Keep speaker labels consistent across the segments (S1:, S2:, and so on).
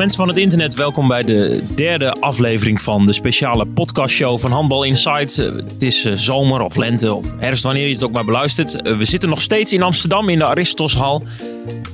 S1: Mensen van het internet, welkom bij de derde aflevering van de speciale podcastshow van Handbal Insight. Eh, Het is eh, zomer of lente of herfst, wanneer je het ook maar beluistert. Eh, We zitten nog steeds in Amsterdam in de Aristoshal.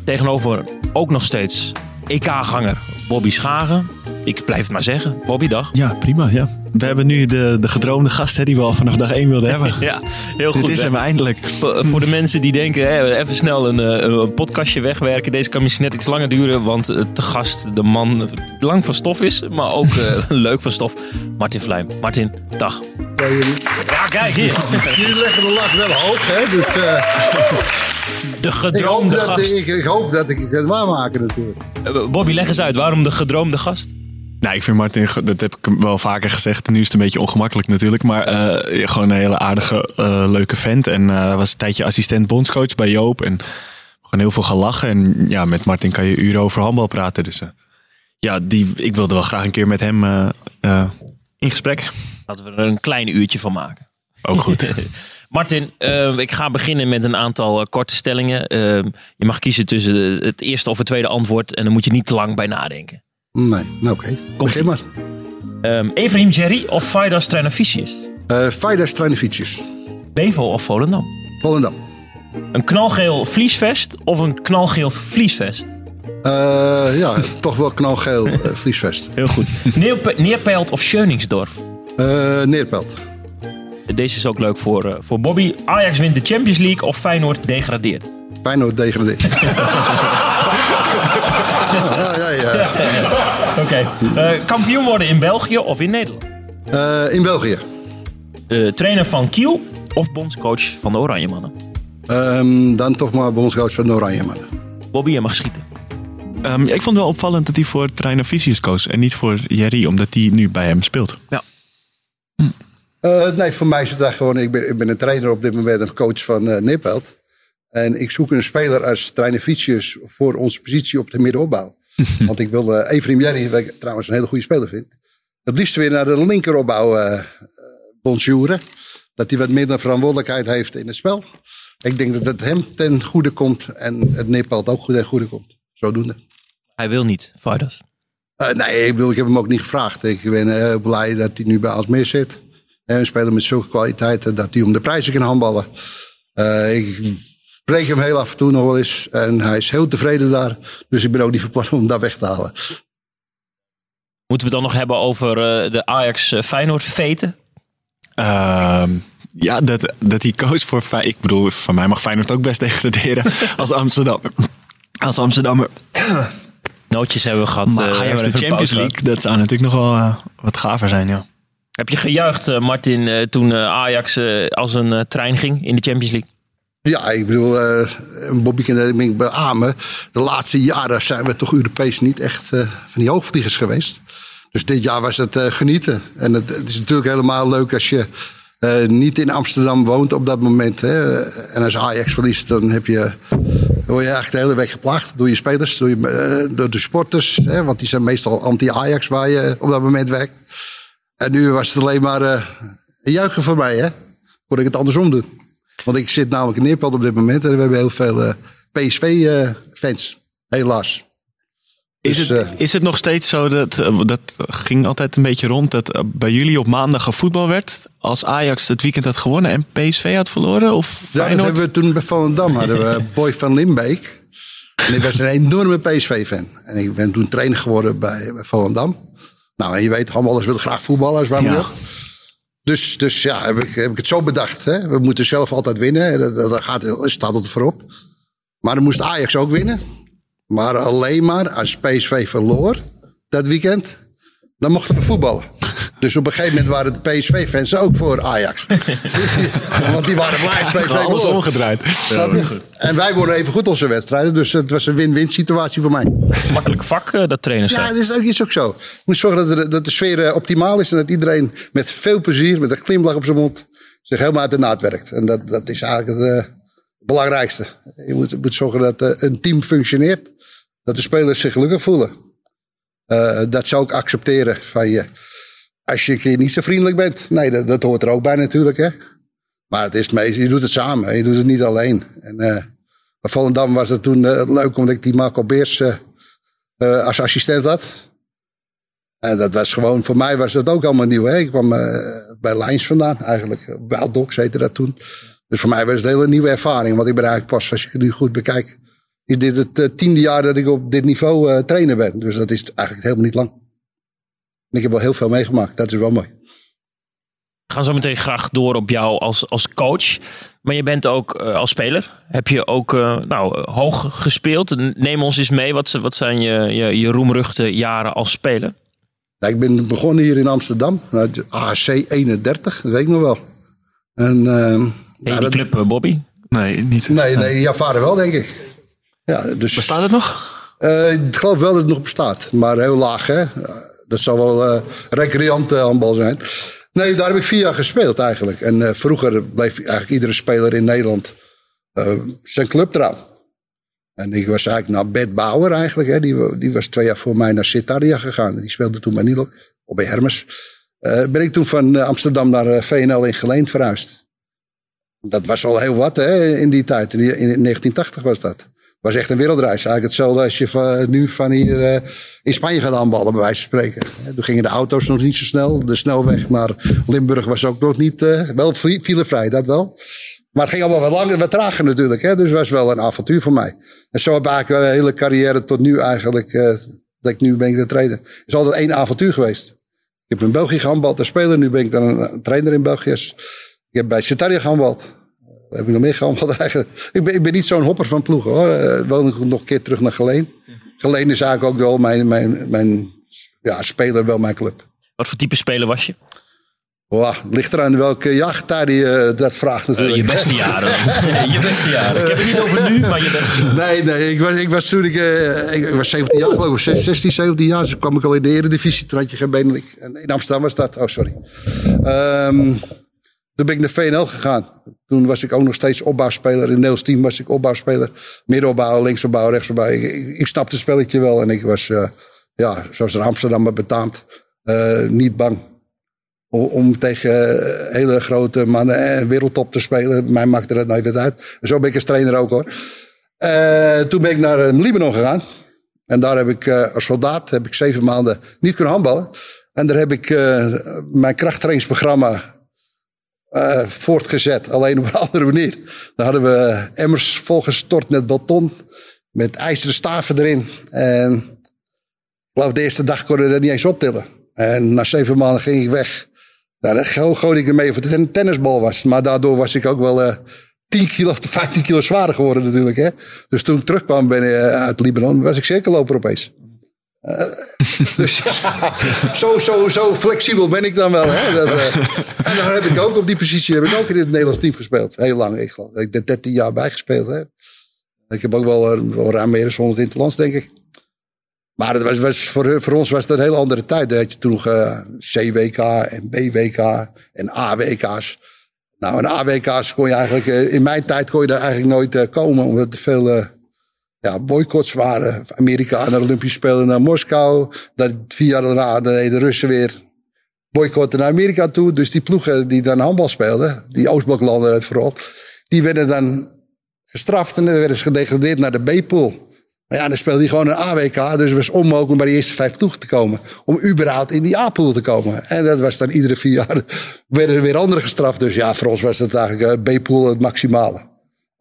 S1: Tegenover ook nog steeds EK-ganger Bobby Schagen. Ik blijf het maar zeggen. Bobby, dag.
S2: Ja, prima. Ja. We hebben nu de, de gedroomde gast hè, die we al vanaf dag 1 wilden hebben.
S1: Ja, heel
S2: Dit
S1: goed.
S2: is
S1: hè?
S2: hem eindelijk.
S1: Voor voor de mensen die denken, hè, even snel een, eh, een podcastje wegwerken. Deze kan misschien net iets langer duren, want eh, te gast de man lang van stof is, maar ook eh, leuk van stof. Martin Vlijm. Martin, dag.
S3: Ja, jullie,
S1: Ja, kijk hier.
S3: jullie leggen de lat wel hoog, hè? Dus eh,
S1: De
S3: ik,
S1: gedroomde
S3: ik,
S1: gast.
S3: ik hoop dat ik het waarmaken natuurlijk.
S1: Eh, Bobby, leg eens uit, waarom de gedroomde gast?
S2: Nou, ik vind Martin, dat heb ik hem wel vaker gezegd. Nu is het een beetje ongemakkelijk natuurlijk. Maar eh, gewoon een hele aardige, eh, leuke vent. En hij was een tijdje assistent bondscoach bij Joop. En gewoon heel veel gelachen. En ja, met Martin kan je uren over handbal praten. Dus ja, die, ik wilde wel graag een keer met hem in gesprek.
S1: Laten we er een klein uurtje van maken.
S2: Ook goed.
S1: Martin, ik ga beginnen met een aantal korte stellingen. Je mag kiezen tussen de- het eerste of het tweede antwoord en dan moet je niet te lang bij nadenken.
S3: Nee, nou oké. Begin maar.
S1: Ehm Efraim Jerry of Faidas Trenoficius?
S3: Uh, Faidas Trainefietsjes.
S1: Bevo of Volendam?
S3: Volendam.
S1: Een knalgeel vliesvest of een knalgeel vliesvest?
S3: Eh, ja, toch wel knalgeel eh, vliesvest.
S1: Heel goed. Neerpe- Neerpelt of Schöningsdorf?
S3: Eh Neerpelt.
S1: Deze is ook leuk voor, eh, voor Bobby. Ajax wint de Champions League of Feyenoord degradeert?
S3: Feyenoord degradeert. ja, ja, ja.
S1: Oké. Eh, kampioen worden in België of in Nederland?
S3: Eh, in België.
S1: Eh, trainer van Kiel of bondscoach van de Oranje Mannen?
S3: Ehm, dan toch maar bondscoach van de Oranje Mannen.
S1: Bobby, je mag schieten.
S2: Ehm, ja, ik vond het wel opvallend dat hij voor Trainer Visius koos. En niet voor Jerry, omdat hij nu bij hem speelt.
S1: Ja.
S3: Eh, nee, voor mij is het daar gewoon. Ik ben, ik ben een trainer op dit moment, een coach van Neerpelt. En ik zoek een speler als trainer Fietsjes voor onze positie op de middenopbouw. Want ik wil uh, Efrim Jerry, wat ik trouwens een hele goede speler vind. Het liefst weer naar de linkeropbouw uh, bonjouren. Dat hij wat minder verantwoordelijkheid heeft in het spel. Ik denk dat het hem ten goede komt en het Neerpelt ook goed ten goede komt. Zodoende.
S1: Hij wil niet, Faidas.
S3: Uh, nee, ik, bedoel, ik heb hem ook niet gevraagd. Ik ben uh, blij dat hij nu bij Alsmeer zit. En een speler met zulke kwaliteiten dat hij om de prijzen kan handballen. Uh, ik spreek hem heel af en toe nog wel eens. En hij is heel tevreden daar. Dus ik ben ook niet van plan om hem daar weg te halen.
S1: Moeten we het dan nog hebben over uh, de Ajax-Feyenoord veten?
S2: Uh, ja, dat, dat hij koos voor Feyenoord. Ik bedoel, van mij mag Feyenoord ook best degraderen als Amsterdammer. Als Amsterdammer.
S1: Nootjes hebben we gehad.
S2: Maar Ajax de Champions League, dat zou natuurlijk nog wel uh, wat gaver zijn, ja.
S1: Heb je gejuicht, uh, Martin, uh, toen Ajax als een trein ging in de Champions League?
S3: Ja, ik bedoel, uh, Bobby kan ik beamen. De laatste jaren zijn we toch Europees niet echt uh, van die hoogvliegers geweest. Dus dit jaar was het uh, genieten. En het, is natuurlijk helemaal leuk als je niet in Amsterdam woont op dat moment. Hè. En als Ajax verliest, dan heb je, word je eigenlijk de hele week geplaagd door je spelers, door, de sporters. Hè, want die zijn meestal anti-Ajax waar je op dat moment werkt. En nu was het alleen maar juichen voor mij. Hè. Kon ik het andersom doen. Want ik zit namelijk in Neerpelt op dit moment en we hebben heel veel uh, PSV-fans. Helaas.
S2: Is, dus, het, is het nog steeds zo dat, dat ging altijd een beetje rond, dat bij jullie op maandag gevoetbal werd als Ajax het weekend had gewonnen en PSV had verloren? Of
S3: ja, Feyenoord? dat hebben we toen bij Volendam. Hadden we Boy van Limbeek. En ik was een enorme PSV-fan. En ik ben toen trainer geworden bij, Volendam. Nou, en je weet, handballers willen graag voetballen. Waarom ja. Dus, dus ja, heb ik, heb ik het zo bedacht. Hè? We moeten zelf altijd winnen. Dat, dat gaat, staat altijd voorop. Maar dan moest Ajax ook winnen. Maar alleen maar als PSV verloor dat weekend, dan mochten we voetballen. Dus op een gegeven moment waren de PSV-fans ook voor Ajax. Want die waren blij PSV verloor.
S2: Alles omgedraaid.
S3: Ja, en wij wonnen even goed onze wedstrijden. Dus het was een win-win situatie voor mij.
S1: Makkelijk vak, uh, dat trainen
S3: Ja, dat is, dat is ook zo. Je moet zorgen dat de, dat de sfeer uh, optimaal is. En dat iedereen met veel plezier, met een glimlach op zijn mond, zich helemaal uit de naad werkt. En dat, dat is eigenlijk het uh, belangrijkste. Je moet, moet zorgen dat uh, een team functioneert. Dat de spelers zich gelukkig voelen. Uh, dat ze ook accepteren van je. Als je niet zo vriendelijk bent. Nee, dat, hoort er ook bij natuurlijk. Hè? Maar het is meest, je doet het samen. Je doet het niet alleen. En uh, Volendam was het toen eh, leuk omdat ik die Marco Beers eh, als assistent had. En dat was gewoon, voor mij was dat ook allemaal nieuw. Hè? Ik kwam bij Lijns vandaan eigenlijk. Wilddogs heette dat toen. Dus voor mij was het een hele nieuwe ervaring. Want ik ben eigenlijk pas, als het nu goed bekijk, is dit het tiende jaar dat ik op dit niveau trainer ben. Dus dat is eigenlijk helemaal niet lang. En ik heb wel heel veel meegemaakt. Dat is wel mooi.
S1: We gaan zo meteen graag door op jou als, als coach. Maar je bent ook eh, als speler. Heb je ook eh, nou, eh, hoog gespeeld? Neem ons eens mee. Wat, wat zijn je, je, je roemruchte jaren als speler?
S3: Nou, ik ben begonnen hier in Amsterdam. uit AC 31, dat weet ik nog wel. En, ehm,
S1: je
S3: ja,
S1: die
S3: dat-
S1: club, eh, Bobby?
S2: Nee, niet.
S3: Nee, nee, jouw vader wel, denk ik. Ja, dus,
S2: Bestaat het nog?
S3: Eh, ik geloof wel dat het nog bestaat, maar heel laag, hè? Dat zal wel eh recreant eh, handbal zijn. Nee, daar heb ik vier jaar gespeeld eigenlijk. En eh, vroeger bleef eigenlijk iedere speler in Nederland zijn club trouw. En ik was eigenlijk naar Bert Bauer eigenlijk. Hè? Die, die was twee jaar voor mij naar Citaria gegaan. Die speelde toen bij Nilo, of bij Hermes. Ben ik toen van Amsterdam naar VNL in Geleen verhuisd. Dat was al heel wat hè, in die tijd. In 1980 was dat. Was echt een wereldreis. Eigenlijk hetzelfde als je nu van hier eh, in Spanje gaat aanballen, bij wijze van spreken. Toen gingen de auto's nog niet zo snel. De snelweg naar Limburg was ook nog niet... eh, wel filevrij, dat wel. Maar het ging allemaal wat langer, wat trager natuurlijk. Hè? Dus het was wel een avontuur voor mij. En zo heb ik mijn hele carrière tot nu eigenlijk... eh, dat ik nu ben ik de trainer. Het is altijd één avontuur geweest. Ik heb in België gehandbald als speler. Nu ben ik dan een, trainer in België. Ik heb bij Citaria gehandbald. Waar heb ik nog meer eigenlijk? Ik ben, ik ben niet zo'n hopper van ploegen hoor. Uh, woon ik nog een keer terug naar Geleen. Geleen is eigenlijk ook wel mijn, mijn, mijn ja, speler, wel mijn club.
S1: Wat voor type speler was je?
S3: Wow, ligt eraan welke jachttijd je uh, dat vraagt natuurlijk.
S1: Uh, je beste jaren. je beste jaren. Ik heb het niet over nu, maar je bent...
S3: Nee, nee. Ik was, ik was toen ik, uh, ik was 17 jaar geloof ik. 16, 17 jaar. Dus kwam ik al in de eredivisie. Toen had je geen benen. In Amsterdam was dat. Oh, sorry. Um, toen ben ik naar VNL gegaan. Toen was ik ook nog steeds opbouwspeler. In Neels team was ik opbouwspeler. Middenopbouw, linksopbouw, rechtsopbouw. Ik, ik, ik snapte het spelletje wel. En ik was, uh, ja, zoals in Amsterdam maar betaamt, uh, niet bang. Om tegen hele grote mannen en wereldtop te spelen. Mij maakte dat nooit uit. Zo ben ik als trainer ook hoor. Toen ben ik naar Libanon gegaan. En daar heb ik als soldaat heb ik zeven maanden niet kunnen handballen. En daar heb ik mijn krachttrainingsprogramma uh, voortgezet. Alleen op een andere manier. Daar hadden we emmers volgestort met beton. Met ijzeren staven erin. En ik geloof de eerste dag konden we dat niet eens optillen. En na zeven maanden ging ik weg. Nou, dat gooide ik ermee of het een tennisbal was. Maar daardoor was ik ook wel uh, 10 kilo of 15 kilo zwaarder geworden natuurlijk. Hè? Dus toen ik terugkwam ben, uh, uit Libanon, was ik cirkelloper opeens. Dus ja, zo, zo, zo flexibel ben ik dan wel. Hè? Dat, uh, en dan heb ik ook op die positie heb ik ook in het Nederlands team gespeeld. Heel lang. Ik ik heb 13 jaar bijgespeeld. Hè? Ik heb ook wel, uh, wel ruim meer dan 100 interlands, denk ik. Maar het was, was voor, voor, ons was dat een hele andere tijd. Dan had je toen nog uh, C-WK en B-WK en A-WK's. Nou, en A-WK's kon je eigenlijk... In mijn tijd kon je daar eigenlijk nooit komen. Omdat er veel ja, boycotts waren. Amerika naar de Olympische Spelen naar Moskou. Dat vier jaar daarna de Russen weer boycotten naar Amerika toe. Dus die ploegen die dan handbal speelden... Die Oostbloklanden uit vooral... Die werden dan gestraft en dan werden ze gedegradeerd naar de B-pool. Maar ja, dan speelde hij gewoon een AWK. Dus het was onmogelijk om bij de eerste vijf ploegen te komen. Om überhaupt in die A-pool te komen. En dat was dan iedere vier jaar. werden er weer anderen gestraft. Dus ja, voor ons was dat eigenlijk B-pool het maximale.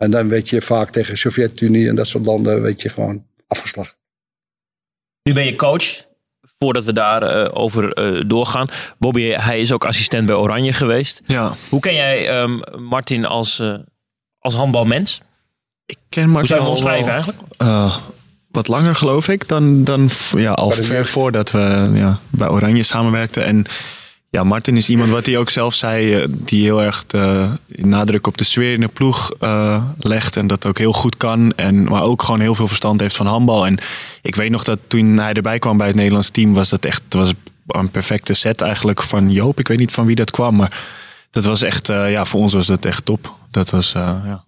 S3: En dan weet je vaak tegen Sovjet-Unie en dat soort landen. weet je gewoon afgeslacht.
S1: Nu ben je coach. Voordat we daarover uh, over, uh, doorgaan. Bobby, hij is ook assistent bij Oranje geweest.
S2: Ja.
S1: Hoe ken jij um, Martin als, uh, als handbalmens?
S2: Ik ken Martin
S1: Hoe zou je hem omschrijven eigenlijk?
S2: Uh, wat langer geloof ik dan, dan ja, al ver voordat we ja, bij Oranje samenwerkten. En ja, Martin is iemand wat hij ook zelf zei, die heel erg de nadruk op de sfeer in de ploeg uh, legt en dat ook heel goed kan. En, maar ook gewoon heel veel verstand heeft van handbal. En ik weet nog dat toen hij erbij kwam bij het Nederlands team, was dat echt was een perfecte set eigenlijk van Joop. Ik weet niet van wie dat kwam, maar dat was echt, uh, ja, voor ons was dat echt top. Dat was, ja.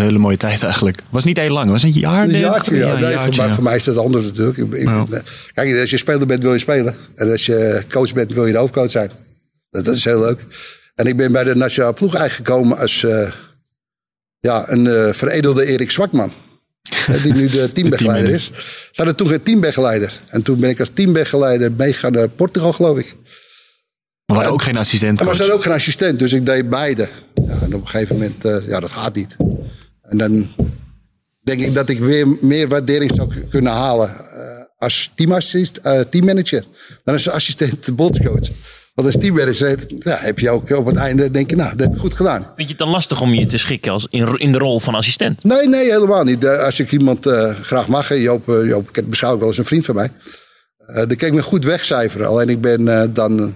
S2: Een hele mooie tijd eigenlijk. Het was niet heel lang, het was een jaar.
S3: Een jaartje, ja. Nee, jaartje, voor, mij is dat anders natuurlijk. Ik, ik, ja. Kijk, als je speler bent, wil je spelen. En als je coach bent, wil je de hoofdcoach zijn. Dat, dat is heel leuk. En ik ben bij de nationale ploeg eigenlijk gekomen als, uh, ja, een uh, veredelde Erik Zwakman. die nu de teambegeleider is. Ze hadden toen geen teambegeleider. En toen ben ik als teambegeleider meegaan naar Portugal, geloof ik.
S2: Maar waren ook geen assistent.
S3: Maar ze hadden ook geen assistent, dus ik deed beide. Ja, en op een gegeven moment, uh, ja, dat gaat niet. En dan denk ik dat ik weer meer waardering zou kunnen halen uh, als teamassist, uh, teammanager. Dan als assistent bondscoach. Want als teammanager ja, heb je ook op het einde denk je, nou, dat heb ik goed gedaan.
S1: Vind je het dan lastig om je te schikken als in, in de rol van assistent?
S3: Nee, nee, helemaal niet. Als ik iemand uh, graag mag, Joop, Joop ik beschouw ik wel als een vriend van mij. dan kan ik me goed wegcijferen. Alleen ik ben dan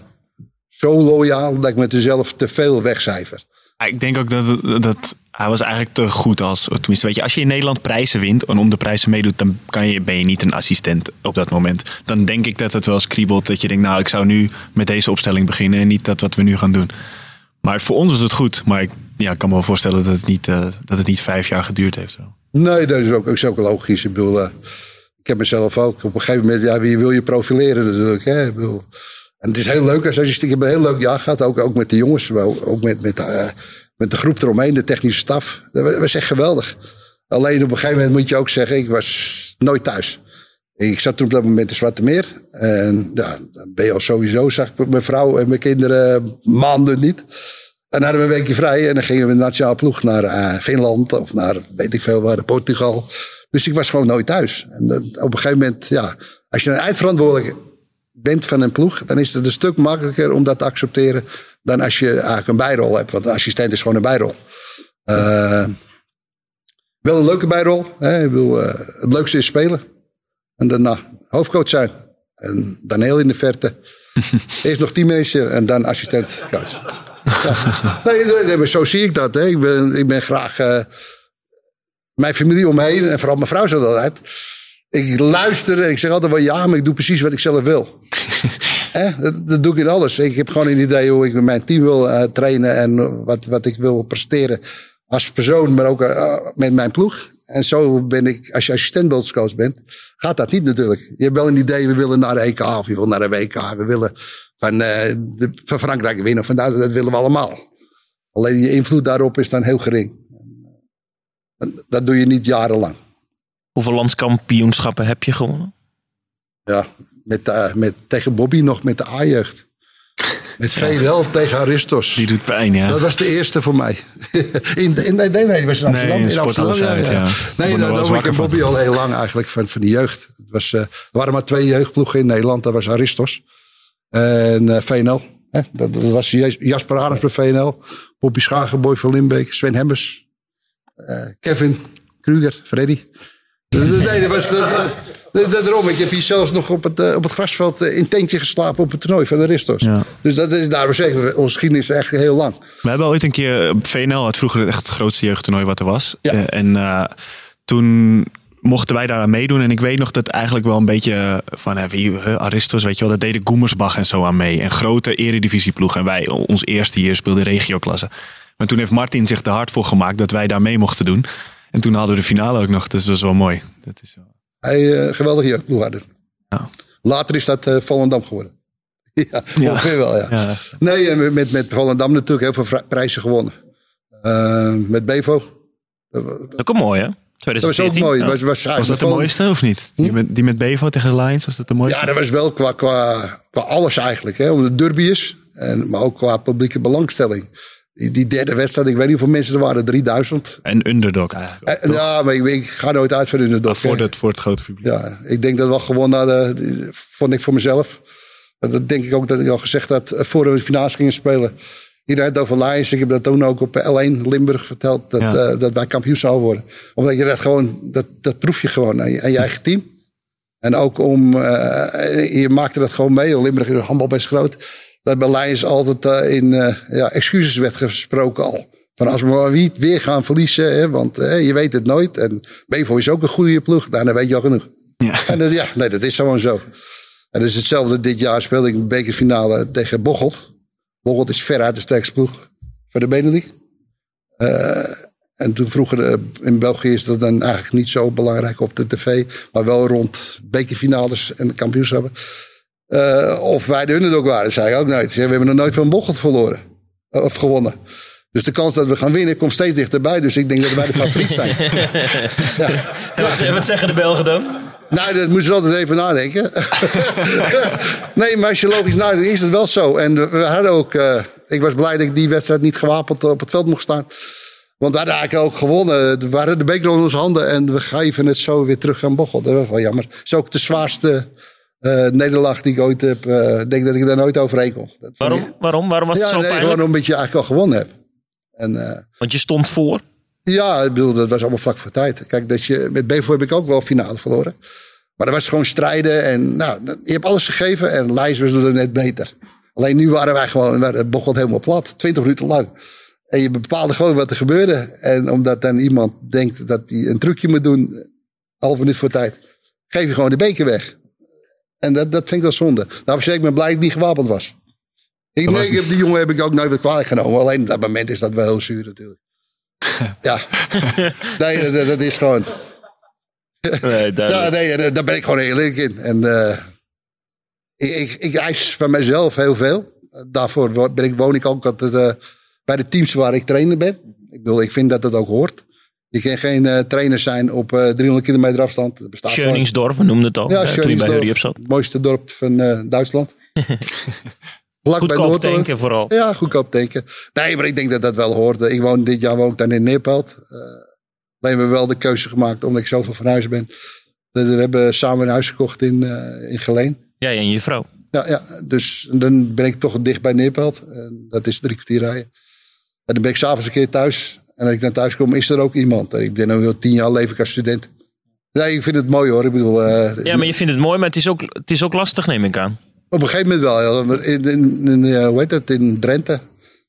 S3: zo loyaal dat ik met mezelf te veel wegcijfer.
S2: Ik denk ook dat, dat hij was eigenlijk te goed als. Tenminste, weet je, als je in Nederland prijzen wint en om de prijzen meedoet, dan kan je, ben je niet een assistent op dat moment. Dan denk ik dat het wel eens kriebelt. Dat je denkt, nou, ik zou nu met deze opstelling beginnen en niet dat wat we nu gaan doen. Maar voor ons is het goed. Maar ik ja, kan me wel voorstellen dat het niet, uh, dat het niet vijf jaar geduurd heeft. Zo.
S3: Nee, dat is ook, ook logisch. Ik bedoel, uh, ik heb mezelf ook op een gegeven moment, ja, wie wil je profileren natuurlijk. Hè? Ik bedoel, en het is heel leuk als je, heb een heel leuk jaar gehad, ook, ook met de jongens, ook met, met, uh, met de groep eromheen, de technische staf. Dat was echt geweldig. Alleen op een gegeven moment moet je ook zeggen, ik was nooit thuis. Ik zat toen op dat moment in Zwarte Meer. En ja, dan ben je al sowieso, zag ik mijn vrouw en mijn kinderen maanden niet. En dan hadden we een weekje vrij en dan gingen we de nationale ploeg naar uh, Finland of naar, weet ik veel waar, Portugal. Dus ik was gewoon nooit thuis. En op een gegeven moment, ja, als je een eindverantwoordelijk bent van een ploeg, dan is het een stuk makkelijker om dat te accepteren dan als je eigenlijk een bijrol hebt. Want een assistent is gewoon een bijrol. Uh, wel een leuke bijrol. Hè? Ik bedoel, uh, het leukste is spelen. En daarna hoofdcoach zijn. En dan heel in de verte. Eerst nog teammanager en dan assistent coach. Ja. Nee, zo zie ik dat. Hè. Ik, ben, ik ben graag uh, mijn familie omheen en vooral mijn vrouw zegt altijd. Ik luister en ik zeg altijd wel ja, maar ik doe precies wat ik zelf wil. Dat, dat, doe ik in alles. Ik heb gewoon een idee hoe ik met mijn team wil uh, trainen en wat, wat ik wil presteren als persoon, maar ook uh, met mijn ploeg. En zo ben ik, als je assistent bent, gaat dat niet natuurlijk. Je hebt wel een idee, we willen naar de EK of je wil naar de WK. We willen van, uh, de, van Frankrijk winnen. Van, dat willen we allemaal. Alleen je invloed daarop is dan heel gering. Dat doe je niet jarenlang.
S1: Hoeveel landskampioenschappen heb je gewonnen?
S3: Ja, met, uh, met, tegen Bobby nog met de A-jeugd. Met VL tegen Aristos.
S2: Die doet pijn, ja.
S3: Dat was de eerste voor mij. in, in, nee, nee, nee, was in Amsterdam. Nee, in, in Amsterdam, ja, uit, ja. Nee, dat was ik en Bobby al heel lang eigenlijk van, van de jeugd. Het was, uh, er waren maar twee jeugdploegen in Nederland. Dat was Aristos en uh, VNL. Hè? Dat, dat, was Jasper Arends bij VNL. Bobby Schagenboy van Limbeek. Sven Hemmers. Uh, Kevin Kruger. Freddy. Nee, dat was... Dat, Daarom, ik heb hier zelfs nog op het, uh, op het grasveld uh, in tentje geslapen op het toernooi van de Ristos. Ja. Dus dat is, daarom zeggen we, onze geschiedenis is echt heel lang.
S2: We hebben ooit een keer, eh, VNL had vroeger echt het grootste jeugdtoernooi wat er was. Ja. En uh, toen mochten wij daar aan meedoen. En ik weet nog dat eigenlijk wel een beetje van hè, wie, Aristos, weet je wel, dat deden Goemersbach en zo aan mee. En grote eredivisieploeg. En wij, ons eerste hier, speelde regioklasse. Maar toen heeft Martin zich er hard voor gemaakt dat wij daar mee mochten doen. En toen hadden we de finale ook nog, dus dat is wel mooi. Dat is wel...
S3: Hij uh, geweldig jeugdploeg hadden. Ja. Later is dat uh, Volendam geworden. ja, ja, ongeveer wel, ja. ja. Nee, en met, met Volendam natuurlijk heel veel prijzen gewonnen. Uh, met Bevo.
S1: Ook een mooi, hè? 2014.
S3: Dat was ook mooi.
S2: Ja.
S3: Was,
S2: was, was dat de mooiste of niet? Hm? Die, met, die met Bevo tegen de Lions, was dat de mooiste?
S3: Ja, dat was wel qua, qua, qua alles eigenlijk. Hè. Om de derby is, en, maar ook qua publieke belangstelling. Die, derde wedstrijd, ik weet niet hoeveel mensen er waren, 3000.
S2: En underdog eigenlijk.
S3: En, ja, maar ik, ik, ga nooit uit voor underdog.
S2: Ah, voor, het, voor het grote publiek.
S3: Ja, ik denk dat wel gewoon naar de, vond ik voor mezelf. Dat denk ik ook dat ik al gezegd had, eh, voor we de finale gingen spelen. Iedereen had over Lions. Ik heb dat toen ook op L1 Limburg verteld. Dat, ja. uh, dat wij kampioen zouden worden. Omdat je dat gewoon, dat, dat proef je gewoon aan je, aan je eigen team. En ook om, uh, je maakte dat gewoon mee. Limburg is handbal best groot dat bij Lions altijd uh, in uh, ja, excuses werd gesproken al. Van als we maar niet weer gaan verliezen, hè, want uh, je weet het nooit. En Bevo is ook een goede ploeg, nou, dan weet je al genoeg. Ja. En ja, nee, dat is gewoon zo. En dat is hetzelfde. Dit jaar speelde ik een bekerfinale tegen Bocholt. Bocholt is veruit de sterkste ploeg voor de Benelux. en toen vroeger in België is dat dan eigenlijk niet zo belangrijk op de tv. Maar wel rond bekerfinales en de kampioenschappen. Uh, of wij de underdog waren, zei ik ook nooit. We hebben nog nooit van Bocholt verloren. Of gewonnen. Dus de kans dat we gaan winnen komt steeds dichterbij. Dus ik denk dat wij de favoriet zijn.
S1: ja. wat, wat zeggen de Belgen dan?
S3: Nou, dat moeten ze altijd even nadenken. nee, maar als je logisch nadenkt, is het wel zo. En we hadden ook. Uh, ik was blij dat ik die wedstrijd niet gewapend op het veld mocht staan. Want we hadden eigenlijk ook gewonnen. We hadden de beker in onze handen en we geven het zo weer terug aan Bochel. Dat was wel jammer. Het is ook de zwaarste uh, nederlaag die ik ooit heb. Uh, ik denk dat ik daar nooit overheen kom.
S1: Waarom? Waarom? Waarom was het zo
S3: nee,
S1: pijnlijk?
S3: Gewoon omdat je eigenlijk al gewonnen hebt. En,
S1: Want je stond voor?
S3: Ja, ik bedoel, dat was allemaal vlak voor tijd. Kijk, dat je, met Bevo heb ik ook wel finale verloren. Maar dat was gewoon strijden. En nou, je hebt alles gegeven. En Lijs was er net beter. Alleen nu waren wij gewoon, het begon helemaal plat. 20 minuten lang. En je bepaalde gewoon wat er gebeurde. En omdat dan iemand denkt dat hij een trucje moet doen, half minuut voor tijd, geef je gewoon de beker weg. En dat, dat vind ik wel zonde. Daarom zeg ik me blij dat ik niet gewapend was. Ik, nee, ik heb, die jongen heb ik ook nooit wat kwalijk genomen. Alleen op dat moment is dat wel heel zuur natuurlijk. ja. Nee, dat, dat is gewoon.
S1: Nee,
S3: ja, nee, daar ben ik gewoon eerlijk in. En uh, ik, ik, ik, eis van mezelf heel veel. Daarvoor ben ik, woon ik ook altijd, uh, bij de teams waar ik trainer ben. Ik, bedoel, ik vind dat dat ook hoort. Je kan geen uh, trainer zijn op 300 kilometer afstand.
S1: Schöningsdorf, we noemden het al.
S3: Ja,
S1: toen je bij Hurry zat.
S3: Het mooiste dorp van Duitsland.
S1: Vlak goedkoop tanken vooral.
S3: Ja, goedkoop tanken. Nee, maar ik denk dat dat wel hoorde. Ik woon dit jaar woon ik dan in Neerpelt. Alleen hebben we wel de keuze gemaakt omdat ik zoveel van huis ben. We hebben samen een huis gekocht in, in Geleen.
S1: Ja, en je vrouw.
S3: Ja, ja, dus dan ben ik toch dicht bij Neerpelt. En dat is drie kwartier rijden. En dan ben ik s'avonds een keer thuis. En als ik dan thuis kom, is er ook iemand. Ik ben nu al tien jaar leven als student. Nee, ik vind het mooi hoor. Ik bedoel, uh,
S1: ja, maar je vindt het mooi, maar het is ook, het is ook lastig, neem ik aan.
S3: Op een gegeven moment wel. In, in, in, uh, hoe heet dat, in Drenthe.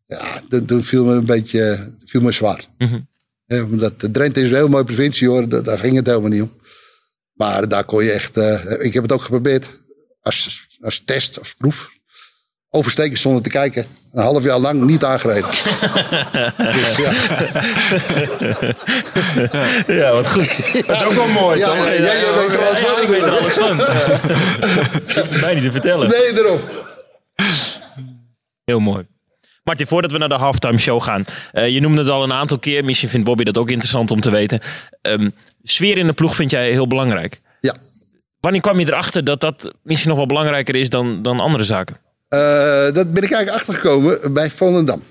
S3: Ja, toen viel me een beetje viel me zwaar.
S1: Mm -hmm.
S3: ja, omdat Drenthe is een heel mooie provincie hoor. Daar, daar, ging het helemaal niet om. Maar daar kon je echt... Uh, ik heb het ook geprobeerd. Als, als test, als proef. Oversteken zonder te kijken. Een half jaar lang niet aangereden. dus, ja.
S1: ja, wat goed. Dat is ook wel mooi,
S3: ja,
S1: toch?
S3: Ja, ja, ja, weet er alles van.
S1: ik weet er alles van. Je hoeft het mij niet te vertellen.
S3: Nee, erop.
S1: Heel mooi. Martin, voordat we naar de halftime show gaan. Uh, je noemde het al een aantal keer. Misschien vindt Bobby dat ook interessant om te weten. Um, sfeer in de ploeg vind jij heel belangrijk.
S3: Ja.
S1: Wanneer kwam je erachter dat dat misschien nog wel belangrijker is dan, dan andere zaken?
S3: Uh, dat ben ik eigenlijk achtergekomen bij Volendam.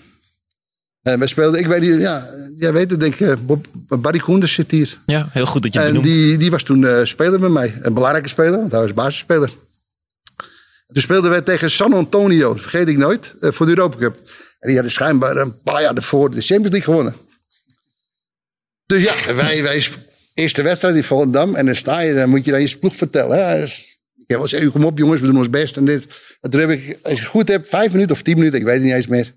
S3: En wij speelden, ik weet niet, ja, jij weet het denk ik, Bob, Barry Koenders zit hier.
S1: Ja, heel goed dat je het
S3: En
S1: benoemt.
S3: die, die was toen uh, speler met mij. Een belangrijke speler, want hij was basisspeler. Toen speelden wij tegen San Antonio, vergeet ik nooit, uh, voor de Europa Cup. En die hadden schijnbaar een paar jaar ervoor de Champions League gewonnen. Dus ja, wij, wij eerste wedstrijd in Volendam. En dan sta je, dan moet je dan je ploeg vertellen. Hè. Ik kom op jongens, we doen ons best en dit. En toen heb ik, als ik het goed heb, vijf minuten of tien minuten, ik weet het niet eens meer.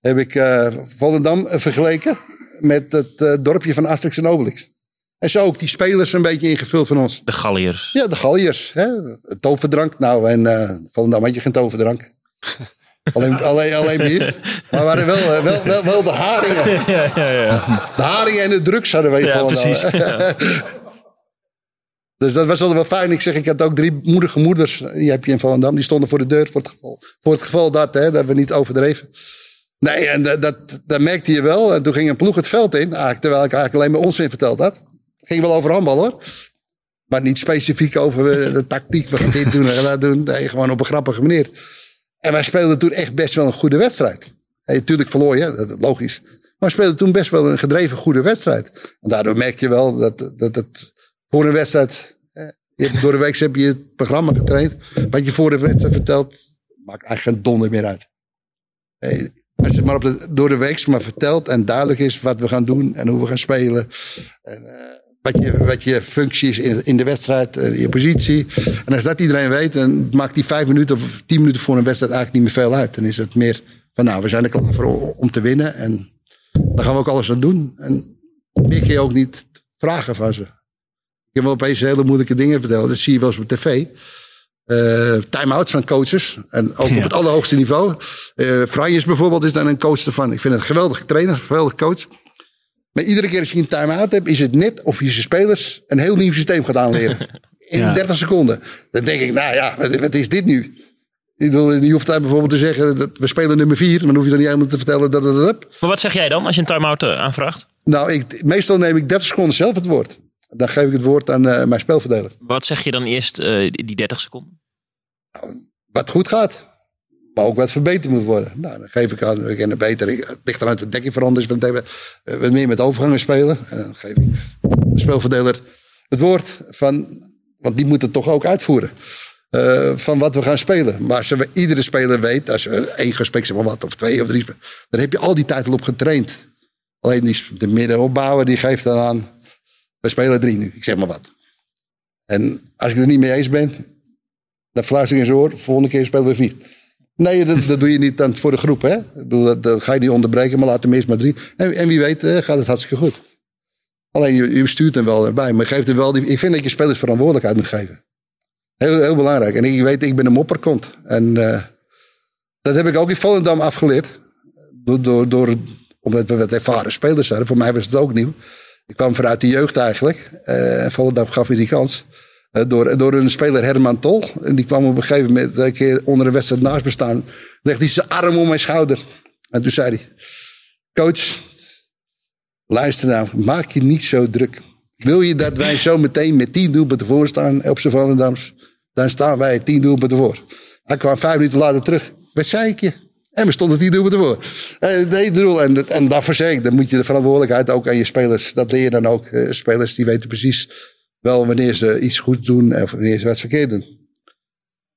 S3: Heb ik uh, Volendam vergeleken met het uh, dorpje van Asterix en Obelix. En zo ook die spelers een beetje ingevuld van ons.
S1: De Galliërs.
S3: Ja, de Galliërs. Hè? Toverdrank. Nou, en uh, Volendam had je geen toverdrank. alleen, alleen, alleen bier. Maar we waren wel, wel, wel, wel de haringen.
S1: Ja, ja, ja.
S3: De haringen en de drugs hadden wij
S1: Ja, precies.
S3: Dus dat was altijd wel fijn. Ik zeg, ik had ook drie moedige moeders. Die heb je in Volendam. Die stonden voor de deur voor het geval, voor het geval dat, hè, dat we niet overdreven. Nee, en dat, dat, dat merkte je wel. En toen ging een ploeg het veld in. Terwijl ik eigenlijk alleen maar onzin verteld had. Ging wel over handbal hoor. Maar niet specifiek over de tactiek. We gaan dit doen en dat doen. Gewoon op een grappige manier. En wij speelden toen echt best wel een goede wedstrijd. Hey, tuurlijk verloor je, dat is logisch. Maar we speelden toen best wel een gedreven goede wedstrijd. En daardoor merk je wel dat, dat het voor een wedstrijd... Je door de week heb je het programma getraind. Wat je voor de wedstrijd vertelt, maakt eigenlijk geen donder meer uit. Als je maar op de, door de week maar vertelt en duidelijk is wat we gaan doen en hoe we gaan spelen. En, uh, wat, je, wat je functie is in, in de wedstrijd, uh, je positie. En als dat iedereen weet, dan maakt die vijf minuten of tien minuten voor een wedstrijd eigenlijk niet meer veel uit. Dan is het meer van nou, we zijn er klaar voor om te winnen. En daar gaan we ook alles aan doen. En meer kun je ook niet vragen van ze. Ik heb wel opeens hele moeilijke dingen verteld. Dat zie je wel eens op tv. Uh, time-outs van coaches. En ook ja. op het allerhoogste niveau. Uh, Franjes bijvoorbeeld is dan een coach ervan. Ik vind het een geweldige trainer, een geweldige coach. Maar iedere keer als je een time-out hebt, is het net of je zijn spelers een heel nieuw systeem gaat aanleren. In ja. 30 seconden. Dan denk ik, nou ja, wat, wat is dit nu? Ik bedoel, je hoeft daar bijvoorbeeld te zeggen, dat we spelen nummer vier. Maar dan hoef je dan niet helemaal te vertellen dat het dat,
S1: Maar wat zeg jij dan als je een time-out eh, aanvraagt?
S3: Nou, ik, meestal neem ik 30 seconden zelf het woord. Dan geef ik het woord aan uh, mijn spelverdeler.
S1: Wat zeg je dan eerst uh, die 30 seconden?
S3: Nou, wat goed gaat. Maar ook wat verbeterd moet worden. Nou, dan geef ik aan, we kennen beter. Het ligt eraan de dekking veranderd. We, we meer met overgangen spelen. En dan geef ik de spelverdeler het woord van, want die moet het toch ook uitvoeren. Uh, van wat we gaan spelen. Maar als we, iedere speler weet, als we één gesprek zeg maar wat, of twee of drie, dan heb je al die tijd al op getraind. Alleen die, de middenopbouwer die geeft dan aan, we spelen drie nu, ik zeg maar wat. En als ik er niet mee eens ben, dan fluister ik in zijn oor, volgende keer spelen we vier. Nee, dat, dat doe je niet dan voor de groep. Hè? Dat, dat, ga je niet onderbreken, maar laat hem eerst maar drie. En, en wie weet uh, gaat het hartstikke goed. Alleen je, je stuurt hem wel erbij. Maar geeft hem wel die, ik vind dat je spelers verantwoordelijkheid moet geven. Heel, heel belangrijk. En ik weet, ik ben een mopperkont. En uh, dat heb ik ook in Volendam afgeleerd. Door, door, door, omdat we wat ervaren spelers zijn. Voor mij was het ook nieuw. Ik kwam vanuit de jeugd eigenlijk. Uh, Volendam gaf me die kans. Uh, door, door een speler Herman Tol. En die kwam op een gegeven moment een keer onder een wedstrijd naast me staan. Legde hij zijn arm om mijn schouder. En toen zei hij: Coach, luister nou, maak je niet zo druk. Wil je dat wij zo meteen met tien doelpunten voor staan op z'n Volendams? Dan staan wij tien doelpunten voor. Hij kwam vijf minuten later terug. Wat zei ik je? En we stonden tien doelpunten voor. Eh, nee, bedoel, en, en daarvoor zeg ik, dan moet je de verantwoordelijkheid ook aan je spelers. Dat leer je dan ook. Uh, spelers die weten precies wel wanneer ze iets goed doen en wanneer ze wat verkeerd doen.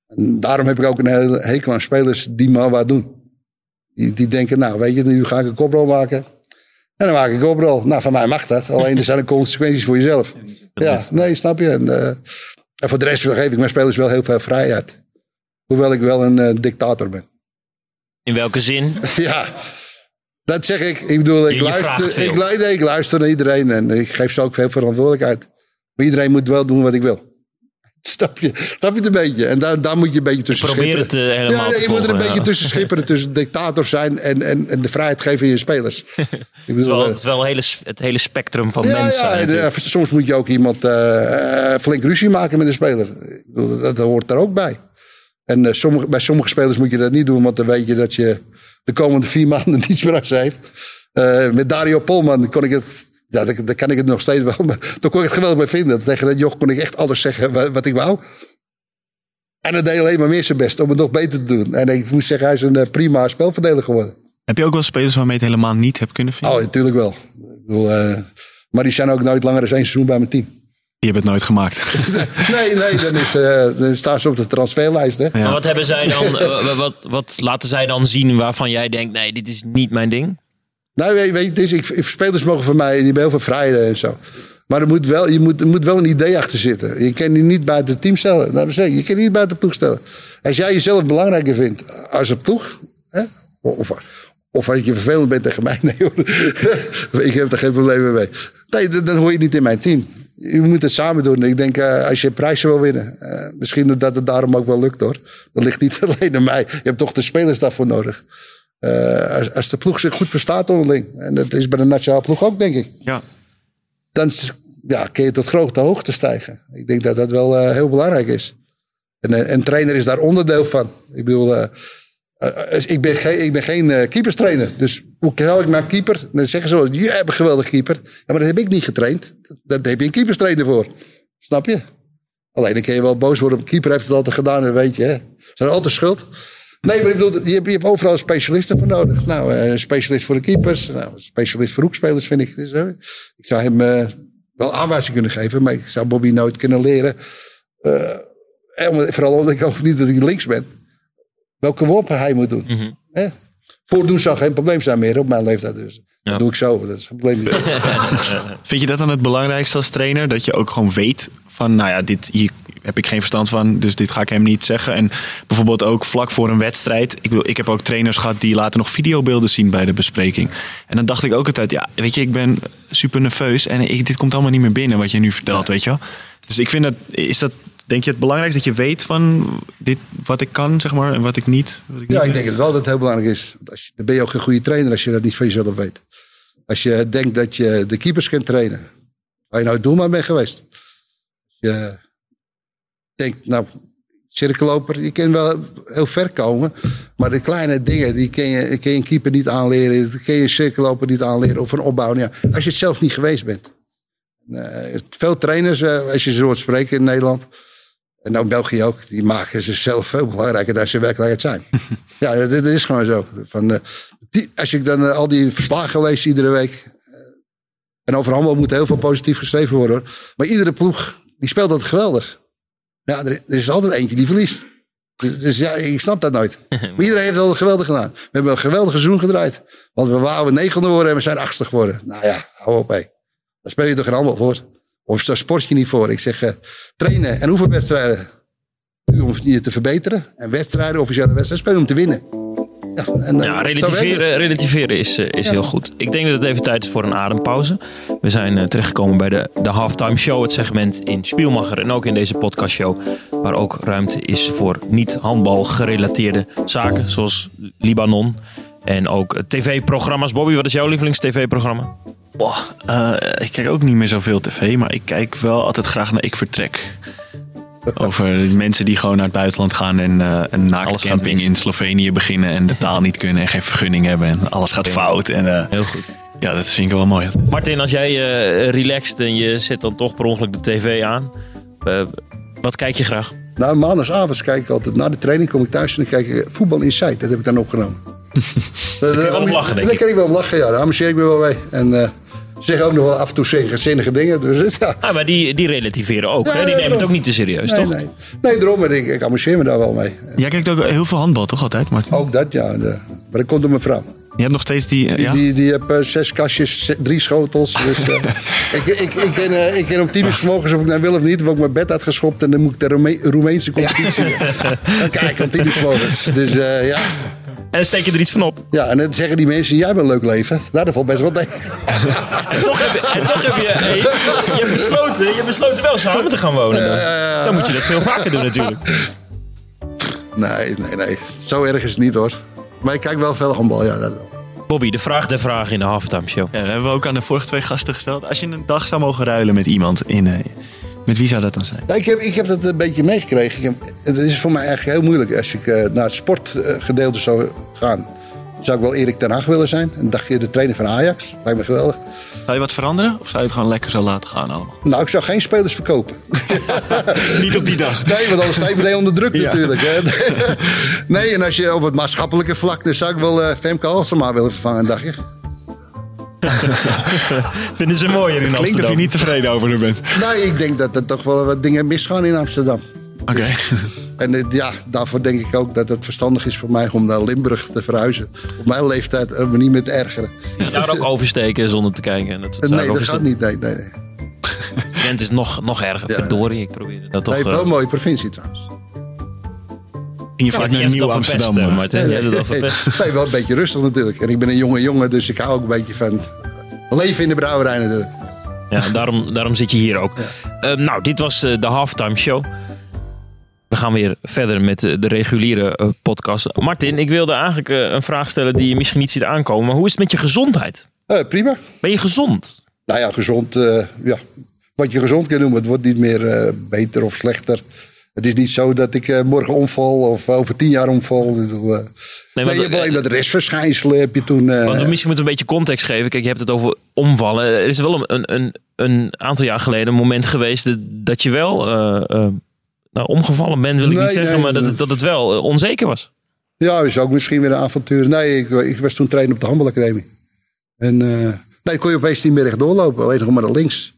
S3: En daarom heb ik ook een hele hekel aan spelers die maar wat doen. Die, die denken, nou weet je, nu ga ik een koprol maken. En dan maak ik een koprol. Nou, van mij mag dat. Alleen er zijn consequenties voor jezelf. Ja, nee, snap je. En, uh, en voor de rest geef ik mijn spelers wel heel veel vrijheid. Hoewel ik wel een uh, dictator ben.
S1: In welke zin?
S3: ja, dat zeg ik. Ik bedoel, ik, luister, ik, luister, ik luister naar iedereen en ik geef ze ook veel verantwoordelijkheid. Maar iedereen moet wel doen wat ik wil. Snap je, snap je het een beetje? En daar, daar moet je een beetje tussen
S1: Probeer
S3: schipperen.
S1: het uh, helemaal
S3: ja, nee, Je moet er een beetje tussen schipperen. Tussen dictator zijn en, en, en de vrijheid geven aan je spelers. Ik
S1: Het is wel,
S3: eh,
S1: het, is wel hele, het hele spectrum van
S3: ja,
S1: mensen.
S3: ja, eh, soms moet je ook iemand eh, eh, flink ruzie maken met een speler. Dat, dat hoort er ook bij. En eh, sommige, bij sommige spelers moet je dat niet doen, want dan weet je dat je de komende vier maanden niets meer aan ze heeft. Eh, met Dario Polman kon ik het. Ja, daar, daar kan ik het nog steeds wel. Maar toen kon ik het geweldig bij vinden. Tegen dat joch kon ik echt alles zeggen wat, wat ik wou. En dat deed alleen maar meer zijn best om het nog beter te doen. En ik moet zeggen, hij is een eh, prima spelverdeler geworden.
S2: Heb je ook wel spelers waarmee je het helemaal niet hebt kunnen vinden?
S3: Oh, natuurlijk wel. Ik bedoel, maar die zijn ook nooit langer dan één seizoen bij mijn team.
S2: Die hebben het nooit gemaakt.
S3: Nee, nee, dan, is, eh, dan staan ze op de transferlijst. Hè?
S2: Ja.
S1: Maar wat hebben zij dan? eh, wat, wat laten zij dan zien waarvan jij denkt: nee, dit is niet mijn ding?
S3: Nou, weet, weet je, het is, ik, spelers mogen van mij, die hebben heel veel vrijheden en zo. Maar er moet, wel, je moet, er moet wel een idee achter zitten. Je kan die niet buiten het team stellen. Nou, zeg, je kan die niet buiten de ploeg stellen. Als jij jezelf belangrijker vindt als een ploeg... Hè, of, of als je vervelend bent tegen mij... Nee hoor, ik heb er geen problemen mee. Nee, dan, dan hoor je niet in mijn team. Je moet het samen doen. Ik denk, eh, als je prijzen wil winnen... eh, misschien dat het daarom ook wel lukt hoor. Dat ligt niet alleen aan mij. Je hebt toch de spelers daarvoor nodig. Eh, als, als de ploeg zich goed verstaat onderling. En dat is bij de nationale ploeg ook, denk ik
S2: Ja.
S3: dan ja, kun je tot grote hoogte stijgen. Ik denk dat dat wel heel belangrijk is. En een trainer is daar onderdeel van. Ik bedoel, eh, eh, ik ben geen, ik ben geen eh, keeperstrainer. Dus hoe zou ik mijn keeper... Dan zeggen ze je hebt een geweldige keeper. Ja, maar dat heb ik niet getraind. Daar heb je een keeperstrainer voor. Snap je? Alleen dan kun je wel boos worden. De keeper heeft het altijd gedaan, weet je. Hè? Zijn altijd schuld. Nee, maar ik bedoel, je hebt, overal specialisten voor nodig. Nou, een specialist voor de keepers. Nou, een specialist voor hoekspelers vind ik. Dus, ik zou hem wel aanwijzing kunnen geven. Maar ik zou Bobby nooit kunnen leren. vooral omdat ik ook niet dat ik links ben. Welke worpen hij moet doen. Hè? Voordoen zou geen probleem zijn meer op mijn leeftijd. Dus.
S1: Ja.
S3: Dat doe ik zo. Dat is geen probleem.
S2: Vind je dat dan het belangrijkste als trainer? Dat je ook gewoon weet van, nou ja, dit hier heb ik geen verstand van, dus dit ga ik hem niet zeggen. En bijvoorbeeld ook vlak voor een wedstrijd. Ik, bedoel, ik heb ook trainers gehad die laten nog videobeelden zien bij de bespreking. En dan dacht ik ook altijd, ja, weet je, ik ben super nerveus en ik, dit komt allemaal niet meer binnen wat je nu vertelt, weet je wel. Dus ik vind dat, is dat, denk je het belangrijkste dat je weet van dit, wat ik kan, zeg maar, en wat ik niet. Wat ik niet
S3: Ja, ik denk het wel dat het heel belangrijk is. Als je, dan ben je ook geen goede trainer als je dat niet van jezelf weet. Als je denkt dat je de keepers kunt trainen. Waar je nou doelman bent geweest. Als je denkt, nou, cirkelloper, je kan wel heel ver komen. Maar de kleine dingen, die kun je, kun je een keeper niet aanleren. Die kun je een cirkelloper niet aanleren of een opbouw. Ja, als je het zelf niet geweest bent. Uh, veel trainers, uh, als je ze hoort spreken in Nederland. En nou België ook, die maken zichzelf veel belangrijker dan ze werkelijk zijn. ja, dat, dat, is gewoon zo. Van, uh, die, als ik dan al die verslagen lees iedere week. en over handbal moet heel veel positief geschreven worden. Maar iedere ploeg, die speelt dat geweldig. Ja, er, is altijd eentje die verliest. Dus, dus, ja, ik snap dat nooit. Maar iedereen heeft het geweldig gedaan. We hebben een geweldig seizoen gedraaid. Want we waren negende worden en we zijn achtste geworden. Nou ja, hou op hé. Daar speel je toch allemaal voor. Of daar sport je niet voor. Ik zeg trainen en oefenwedstrijden. Om je te verbeteren. En wedstrijden, officiële wedstrijden, spelen om te winnen.
S1: Ja, en, ja relativeren, relativeren is, uh, is ja. heel goed. Ik denk dat het even tijd is voor een adempauze. We zijn uh, terechtgekomen bij de, de halftime show, het segment in Spielmacher en ook in deze podcastshow. Waar ook ruimte is voor niet-handbal gerelateerde zaken, zoals Libanon. En ook tv-programma's. Bobby, wat is jouw lievelings-tv-programma?
S2: Uh, ik kijk ook niet meer zoveel tv, maar ik kijk wel altijd graag naar Ik Vertrek. Over mensen die gewoon naar het buitenland gaan en uh, een naaktcamping in Slovenië beginnen en de taal niet kunnen en geen vergunning hebben en alles gaat fout. En, uh,
S1: Heel goed.
S2: Ja, dat vind ik wel mooi.
S1: Martin, als jij uh, relaxt en je zet dan toch per ongeluk de tv aan, wat kijk je graag?
S3: Nou, maandagavond kijk ik altijd. Na de training kom ik thuis en dan kijk ik Voetbal Insight. Dat heb ik dan opgenomen.
S1: daar kan je wel om lachen, denk
S3: ik. Daar kan ik wel om lachen, ja. Daar amuseer ik me wel mee. En zeggen ook nog wel af en toe zinnige dingen. Dus, ja.
S1: Ah, maar die, die relativeren ook. Ja, hè? Die nemen het ook niet te serieus,
S3: nee,
S1: toch?
S3: Nee, nee daarom. Ik, ik amuseer me daar wel mee.
S2: Jij kijkt ook heel veel handbal, toch altijd, Martin?
S3: Ook dat, ja. De, maar dat komt door mijn vrouw.
S2: Je hebt nog steeds die...
S3: Die,
S2: ja?
S3: die, die heb uh, zes kastjes, drie schotels. Dus, uh, ik, ik, ik, ken, uh, ik ken om tien uur morgens of ik nou wil of niet. heb ik mijn bed uitgeschopt en dan moet ik de Rome Roemeense competitie. Ja. dan kijk ik om tien uur morgens. Dus ja...
S1: En steek je er iets van op.
S3: Ja, en dan zeggen die mensen, jij hebt een leuk leven. Nou, dat valt best wel tegen.
S1: en toch heb je, en toch heb je, hebt besloten, je hebt besloten wel samen te gaan wonen. Dan. Dan moet je dat veel vaker doen natuurlijk.
S3: Nee, nee, nee. Zo erg is het niet hoor. Maar ik kijk wel veel handbal, ja. Dat wel.
S1: Bobby, de vraag der vraag in de halftime show.
S2: Ja, dat hebben we ook aan de vorige twee gasten gesteld. Als je een dag zou mogen ruilen met iemand in... Met wie zou dat dan zijn?
S3: Ja, ik, heb, ik heb dat een beetje meegekregen. Heb, het is voor mij eigenlijk heel moeilijk als ik uh, naar het sportgedeelte zou gaan. Zou ik wel Erik ten Hag willen zijn. Een dagje de trainer van Ajax. Lijkt me geweldig.
S2: Zou je wat veranderen? Of zou je het gewoon lekker zo laten gaan allemaal?
S3: Nou, ik zou geen spelers verkopen.
S2: Niet op die dag.
S3: Nee, want anders sta je meteen onder druk ja. natuurlijk. Hè? nee, en als je op het maatschappelijke vlak... dan zou ik wel uh, Femke Halsema willen vervangen een dagje.
S1: Vinden ze mooier in Amsterdam?
S2: Klinkt of je niet tevreden over hem bent.
S3: Nee, ik denk dat er toch wel wat dingen misgaan in Amsterdam.
S2: Oké. Okay.
S3: En ja, daarvoor denk ik ook dat het verstandig is voor mij om naar Limburg te verhuizen. Op mijn leeftijd om me niet meer te ergeren.
S1: Ja, daar ook oversteken zonder te kijken.
S3: Dat, dat nee, dat gaat niet. Nee, nee, nee.
S1: Gent is nog, nog erger. Ja. Verdorie, ik probeerde dat toch...
S3: Nee, wel een mooie provincie trouwens.
S2: In je ja, een nieuw Amsterdam.
S1: Verpest, Martin. Nee, nee,
S3: wel een beetje rustig natuurlijk. En ik ben een jonge jongen, dus ik hou ook een beetje van leven in de brouwerij natuurlijk.
S1: Ja, daarom, daarom zit je hier ook. Ja. Uh, nou, dit was uh, de halftime show. We gaan weer verder met de, de reguliere uh, podcast. Martin, ik wilde eigenlijk een vraag stellen die je misschien niet ziet aankomen. Maar hoe is het met je gezondheid?
S3: prima.
S1: Ben je gezond?
S3: Nou ja, gezond. ja. Wat je gezond kan noemen. Het wordt niet meer beter of slechter. Het is niet zo dat ik uh, morgen omval of over tien jaar omval. Uh, nee, nee, je hebt alleen dat restverschijnselen heb je toen. Uh,
S1: want we misschien moeten een beetje context geven. Kijk, je hebt het over omvallen. Er is wel een, een, een aantal jaar geleden een moment geweest dat je wel nou, omgevallen bent, wil ik nee, niet zeggen, nee, maar dat, dat het wel onzeker was.
S3: Ja, is ook misschien weer een avontuur. Nee, ik, ik was toen trainer op de handbalacademie. En nee, kon je opeens niet meer recht doorlopen, alleen nog maar naar links.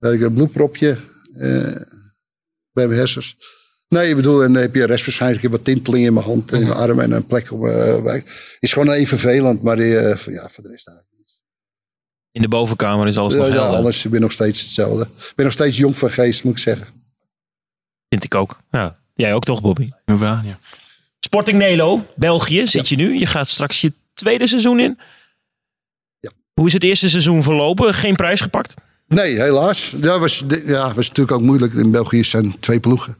S3: ik had een bloedpropje bij mijn hersens. Nee, ik bedoel, en dan heb je restwaarschijnlijk heb wat tinteling in mijn hand en in mijn arm en een plek op mijn wijk. Is gewoon even vervelend, maar die, uh, ja, voor de rest eigenlijk niet.
S1: In de bovenkamer is alles ja, nog helder?
S3: Ja, alles. Ik ben nog steeds hetzelfde. Ik ben nog steeds jong van geest, moet ik zeggen.
S1: Vind ik ook. Ja. Jij ook toch, Bobby?
S2: Ja, ja.
S1: Sporting Nelo, België zit je nu. Je gaat straks je tweede seizoen in.
S3: Ja.
S1: Hoe is het eerste seizoen verlopen? Geen prijs gepakt?
S3: Nee, helaas. Dat was, ja, was natuurlijk ook moeilijk. In België zijn twee ploegen.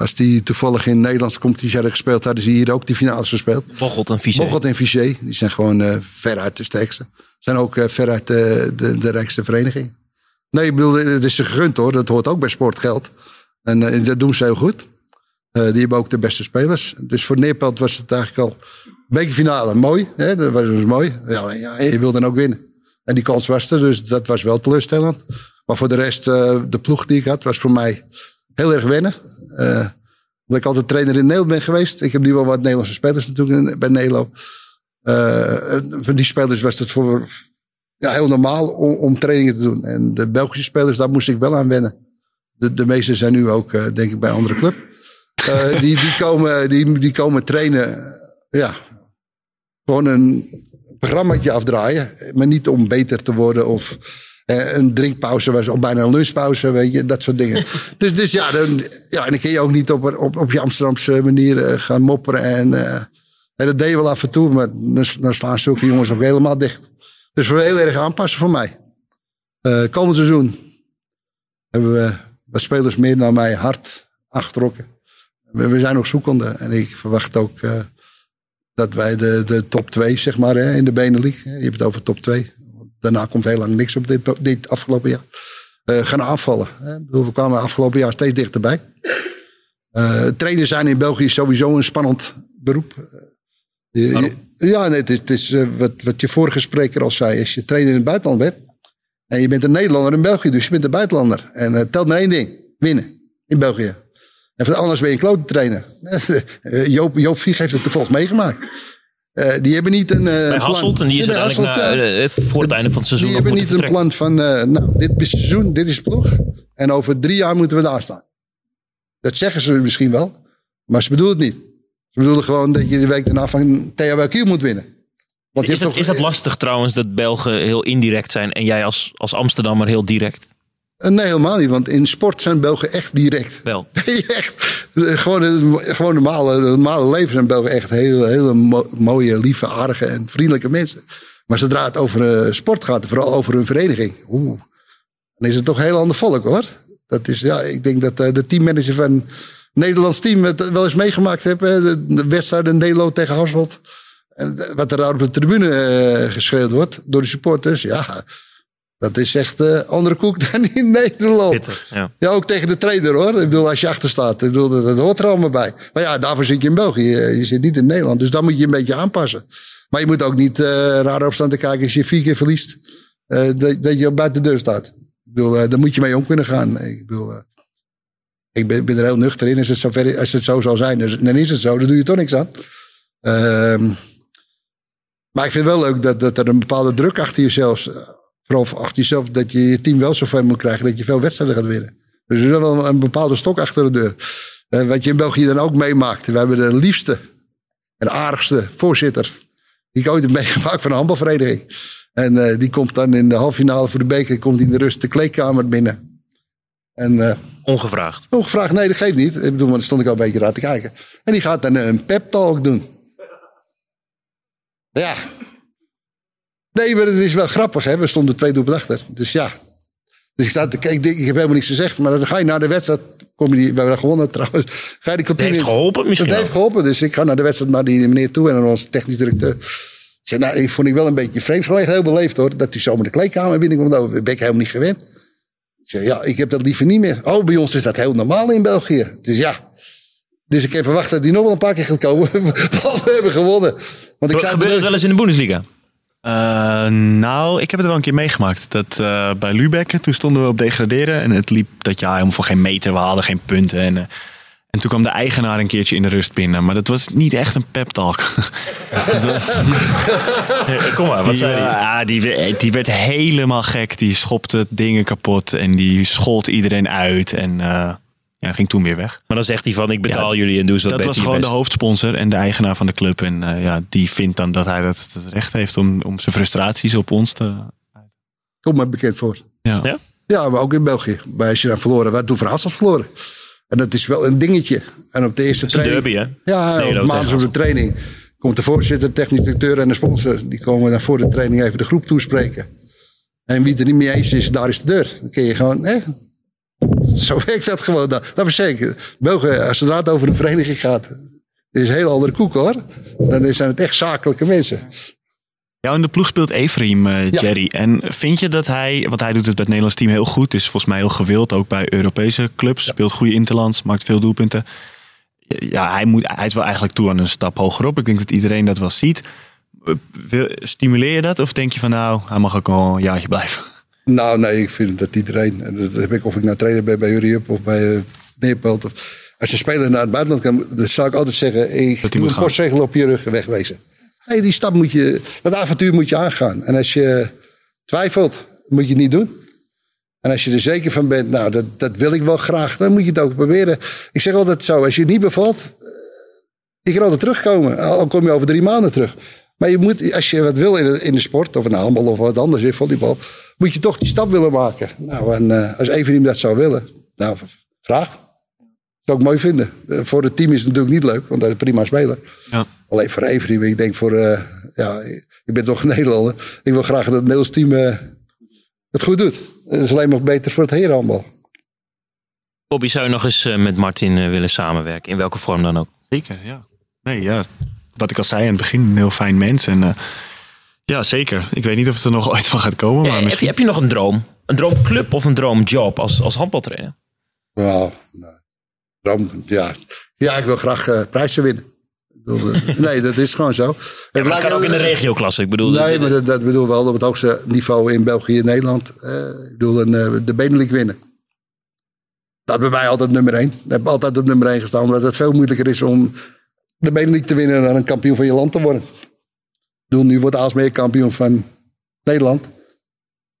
S3: Als die toevallig in Nederlandse competitie hadden gespeeld, hadden ze hier ook die finales gespeeld.
S1: Bocholt en Vicé.
S3: Bocholt en Vicé. Die zijn gewoon uh, veruit de sterkste. Zijn ook uh, veruit de, de, de rijkste vereniging. Nee, ik bedoel, het is ze gegund hoor. Dat hoort ook bij sportgeld. En uh, dat doen ze heel goed. die hebben ook de beste spelers. Dus voor Neerpelt was het eigenlijk al bekerfinale mooi. Hè? Dat was, mooi. Ja, ja, je wil dan ook winnen. En die kans was er, dus dat was wel teleurstellend. Maar voor de rest, de ploeg die ik had, was voor mij heel erg wennen. Uh, omdat ik altijd trainer in Nederland ben geweest. Ik heb nu wel wat Nederlandse spelers natuurlijk bij Nederland. Voor die spelers was het voor ja, heel normaal om, om, trainingen te doen. En de Belgische spelers, daar moest ik wel aan wennen. De, de meeste zijn nu ook, denk ik, bij een andere club. Die, die, komen, die, die komen trainen, ja, gewoon een programmaatje afdraaien. Maar niet om beter te worden of een drinkpauze was al bijna een lunchpauze, weet je, dat soort dingen. dus, dus ja, dan, ja, en dan kun je ook niet op, op, op je Amsterdamse manier gaan mopperen en... En dat deed je wel af en toe, maar dan, slaan zulke jongens ook helemaal dicht. Dus we heel erg aanpassen voor mij. Uh, komend seizoen hebben we wat spelers meer naar mij hard aangetrokken. We, we zijn nog zoekende en ik verwacht ook uh, dat wij de, de top 2, zeg maar, hè, in de Benelux. Je hebt het over top 2. Daarna komt heel lang niks op dit, dit afgelopen jaar. Uh, gaan afvallen. Hè. We kwamen afgelopen jaar steeds dichterbij. trainers zijn in België sowieso een spannend beroep. Ja, nee, het is, het is uh, wat, wat je vorige spreker al zei. Als je trainer in het buitenland bent. En je bent een Nederlander in België, dus je bent een buitenlander. En uh, telt maar één ding: winnen in België. En anders ben je een klote trainer. Joop, Joop Vieg heeft het toevallig meegemaakt. Uh, die hebben niet een.
S1: Bij Hasselt, en die is ja, uiteindelijk na, voor het einde van het seizoen.
S3: Die hebben niet een plan van. nou, dit is seizoen, dit is ploeg. En over drie jaar moeten we daar staan. Dat zeggen ze misschien wel, maar ze bedoelen het niet. Ze bedoelen gewoon dat je de week daarna van THWQ moet winnen.
S1: Want is, dat, is dat lastig trouwens dat Belgen heel indirect zijn en jij als, als Amsterdammer heel direct?
S3: Eh, nee, helemaal niet. Want in sport zijn Belgen echt direct.
S1: Wel.
S3: echt. Gewoon, gewoon normale, normale leven zijn Belgen echt hele, hele mooie, lieve, aardige en vriendelijke mensen. Maar zodra het over sport gaat, vooral over hun vereniging. Oeh, dan is het toch een heel ander volk hoor. Dat is, ja, ik denk dat de teammanager van Nederlands team het wel eens meegemaakt heb. De, wedstrijd in Nederland tegen Hasselt. Wat er daar op de tribune geschreeuwd wordt door de supporters. Ja, dat is echt uh, andere koek dan in Nederland.
S1: Ja.
S3: ja. ook tegen de trainer hoor. Ik bedoel, als je achter staat. Ik bedoel, dat, dat hoort er allemaal bij. Maar ja, daarvoor zit je in België. Je zit niet in Nederland. Dus dan moet je een beetje aanpassen. Maar je moet ook niet uh, raar opstaan te kijken als je vier keer verliest. dat, dat je buiten de deur staat. Ik bedoel, daar moet je mee om kunnen gaan. Ik bedoel, ik ben, ben, er heel nuchter in. Als het, zo ver, als het zo zou zijn, dus, dan is het zo. Dan doe je toch niks aan. Um, maar ik vind het wel leuk dat, dat er een bepaalde druk achter jezelf... Vooral achter jezelf, dat je je team wel zo ver moet krijgen... dat je veel wedstrijden gaat winnen. Dus er is wel een bepaalde stok achter de deur. Uh, wat je in België dan ook meemaakt. We hebben de liefste en aardigste voorzitter... die ik ooit heb meegemaakt van een handbalvereniging. En uh, die komt dan in de halve finale voor de beker... komt in de rust de kleedkamer binnen. En... Uh,
S1: Ongevraagd?
S3: Ongevraagd, nee, dat geeft niet. Ik bedoel, maar daar stond ik al een beetje raar te kijken. En die gaat dan een pep talk doen. Ja. Nee, maar het is wel grappig, hè. We stonden twee doelpen achter. Dus ja. Dus ik, sta te, ik, ik heb helemaal niets gezegd. Maar dan ga je naar de wedstrijd. Kom je die, we hebben gewonnen trouwens. Ga je die
S1: kantine, dat heeft geholpen misschien
S3: Dat heeft geholpen. Dus ik ga naar de wedstrijd, naar die meneer toe. En dan onze technisch directeur. Ik zei, nou, ik vond ik wel een beetje vreemd. Gewoon heel beleefd hoor. Dat u zomaar de kleedkamer binnenkomt. Dat ben ik helemaal niet gewend zeg, ja, ik heb dat liever niet meer. Oh, bij ons is dat heel normaal in België. Dus ja. Dus ik heb verwacht dat die nog wel een paar keer gaat komen. Want we hebben gewonnen. Want
S1: ik zei Gebeurt het wel eens in de Bundesliga?
S2: Uh, nou, ik heb het wel een keer meegemaakt. Dat uh, bij Lübeck, toen stonden we op degraderen. En het liep dat jaar helemaal voor geen meter. We hadden geen punten. En uh, en toen kwam de eigenaar een keertje in de rust binnen. Maar dat was niet echt een pep talk.
S1: was... Kom maar, wat die, zei hij?
S2: Ja, die, die werd helemaal gek. Die schopte dingen kapot. En die schold iedereen uit. En ja, ging toen weer weg.
S1: Maar dan zegt hij van, ik betaal jullie en doe zo
S2: Dat was gewoon de hoofdsponsor en de eigenaar van de club. En uh, ja, die vindt dan dat hij dat, het recht heeft om, om zijn frustraties op ons te...
S3: Kom maar bekend voor.
S1: Ja. ja?
S3: Ja, maar ook in België. Maar als je dan verloren, wat doen voor Hassels verloren? En dat is wel een dingetje. En op de eerste training.
S1: Derby, hè?
S3: Ja, nee, op maandag op de training komt de voorzitter, technisch directeur en de sponsor. Die komen dan voor de training even de groep toespreken. En wie het er niet mee eens is, daar is de deur. Dan kun je gewoon, hè? Zo werkt dat gewoon. Dat, dat verzekeren. België, als het over een vereniging gaat, is een heel andere koek hoor. Dan zijn het echt zakelijke mensen.
S2: Ja, in de ploeg speelt Efraim, uh, Jerry. En vind je dat hij, want hij doet het bij het Nederlands team heel goed, is volgens mij heel gewild, ook bij Europese clubs, speelt goede interlands, maakt veel doelpunten. ja, hij, moet, hij is wel eigenlijk toe aan een stap hogerop. Ik denk dat iedereen dat wel ziet. Wil, stimuleer je dat? Of denk je van nou, hij mag ook wel een jaartje blijven?
S3: Nou, nee, ik vind dat iedereen. en Dat heb ik of ik nou trainer ben bij Uriep of bij uh, Neerpelt. Als je speler naar het buitenland kan, dan zou ik altijd zeggen: ik moet een postzegel op je rug wegwezen. Hey, die stap moet je, dat avontuur moet je aangaan. En als je twijfelt, moet je het niet doen. En als je er zeker van bent, nou, dat, dat wil ik wel graag, dan moet je het ook proberen. Ik zeg altijd zo: als je het niet bevalt, eh, je kan altijd terugkomen. Al kom je over drie maanden terug. Maar je moet, als je wat wil in de, in de sport, of een handbal of wat anders, in volleybal, moet je toch die stap willen maken. Nou, en uh, als Eveneem dat zou willen, nou, graag. Zou ik mooi vinden. Uh, voor het team is het natuurlijk niet leuk, want dat is een prima speler.
S2: Ja.
S3: Alleen voor Eveneem, ik denk voor, uh, ja, je bent toch een Nederlander. Ik wil graag dat het Nederlands team het goed doet. Dat is alleen nog beter voor het herenhandbal.
S1: Bobby, zou je nog eens met Martin willen samenwerken? In welke vorm dan ook?
S2: Zeker, ja. Nee, ja. Wat ik al zei aan het begin, een heel fijn mens. En uh, ja, zeker. Ik weet niet of het er nog ooit van gaat komen. Maar
S1: heb,
S2: misschien...
S1: je, heb je nog een droom? Een droomclub of een droomjob als, als handbaltrainer?
S3: Nou, nou, droom, ja. ja, ik wil graag uh, prijzen winnen. nee, dat is gewoon zo.
S1: Ja, dat kan ook in de regioklasse. Ik bedoel,
S3: nee, maar dat, dat bedoel wel op het hoogste niveau in België en Nederland. Uh, ik bedoel, een, de Benelink winnen. Dat bij mij altijd nummer één. Ik heb altijd op nummer één gestaan, omdat het veel moeilijker is om de Benelink te winnen dan een kampioen van je land te worden. Bedoel, nu wordt Aalsmeer kampioen van Nederland.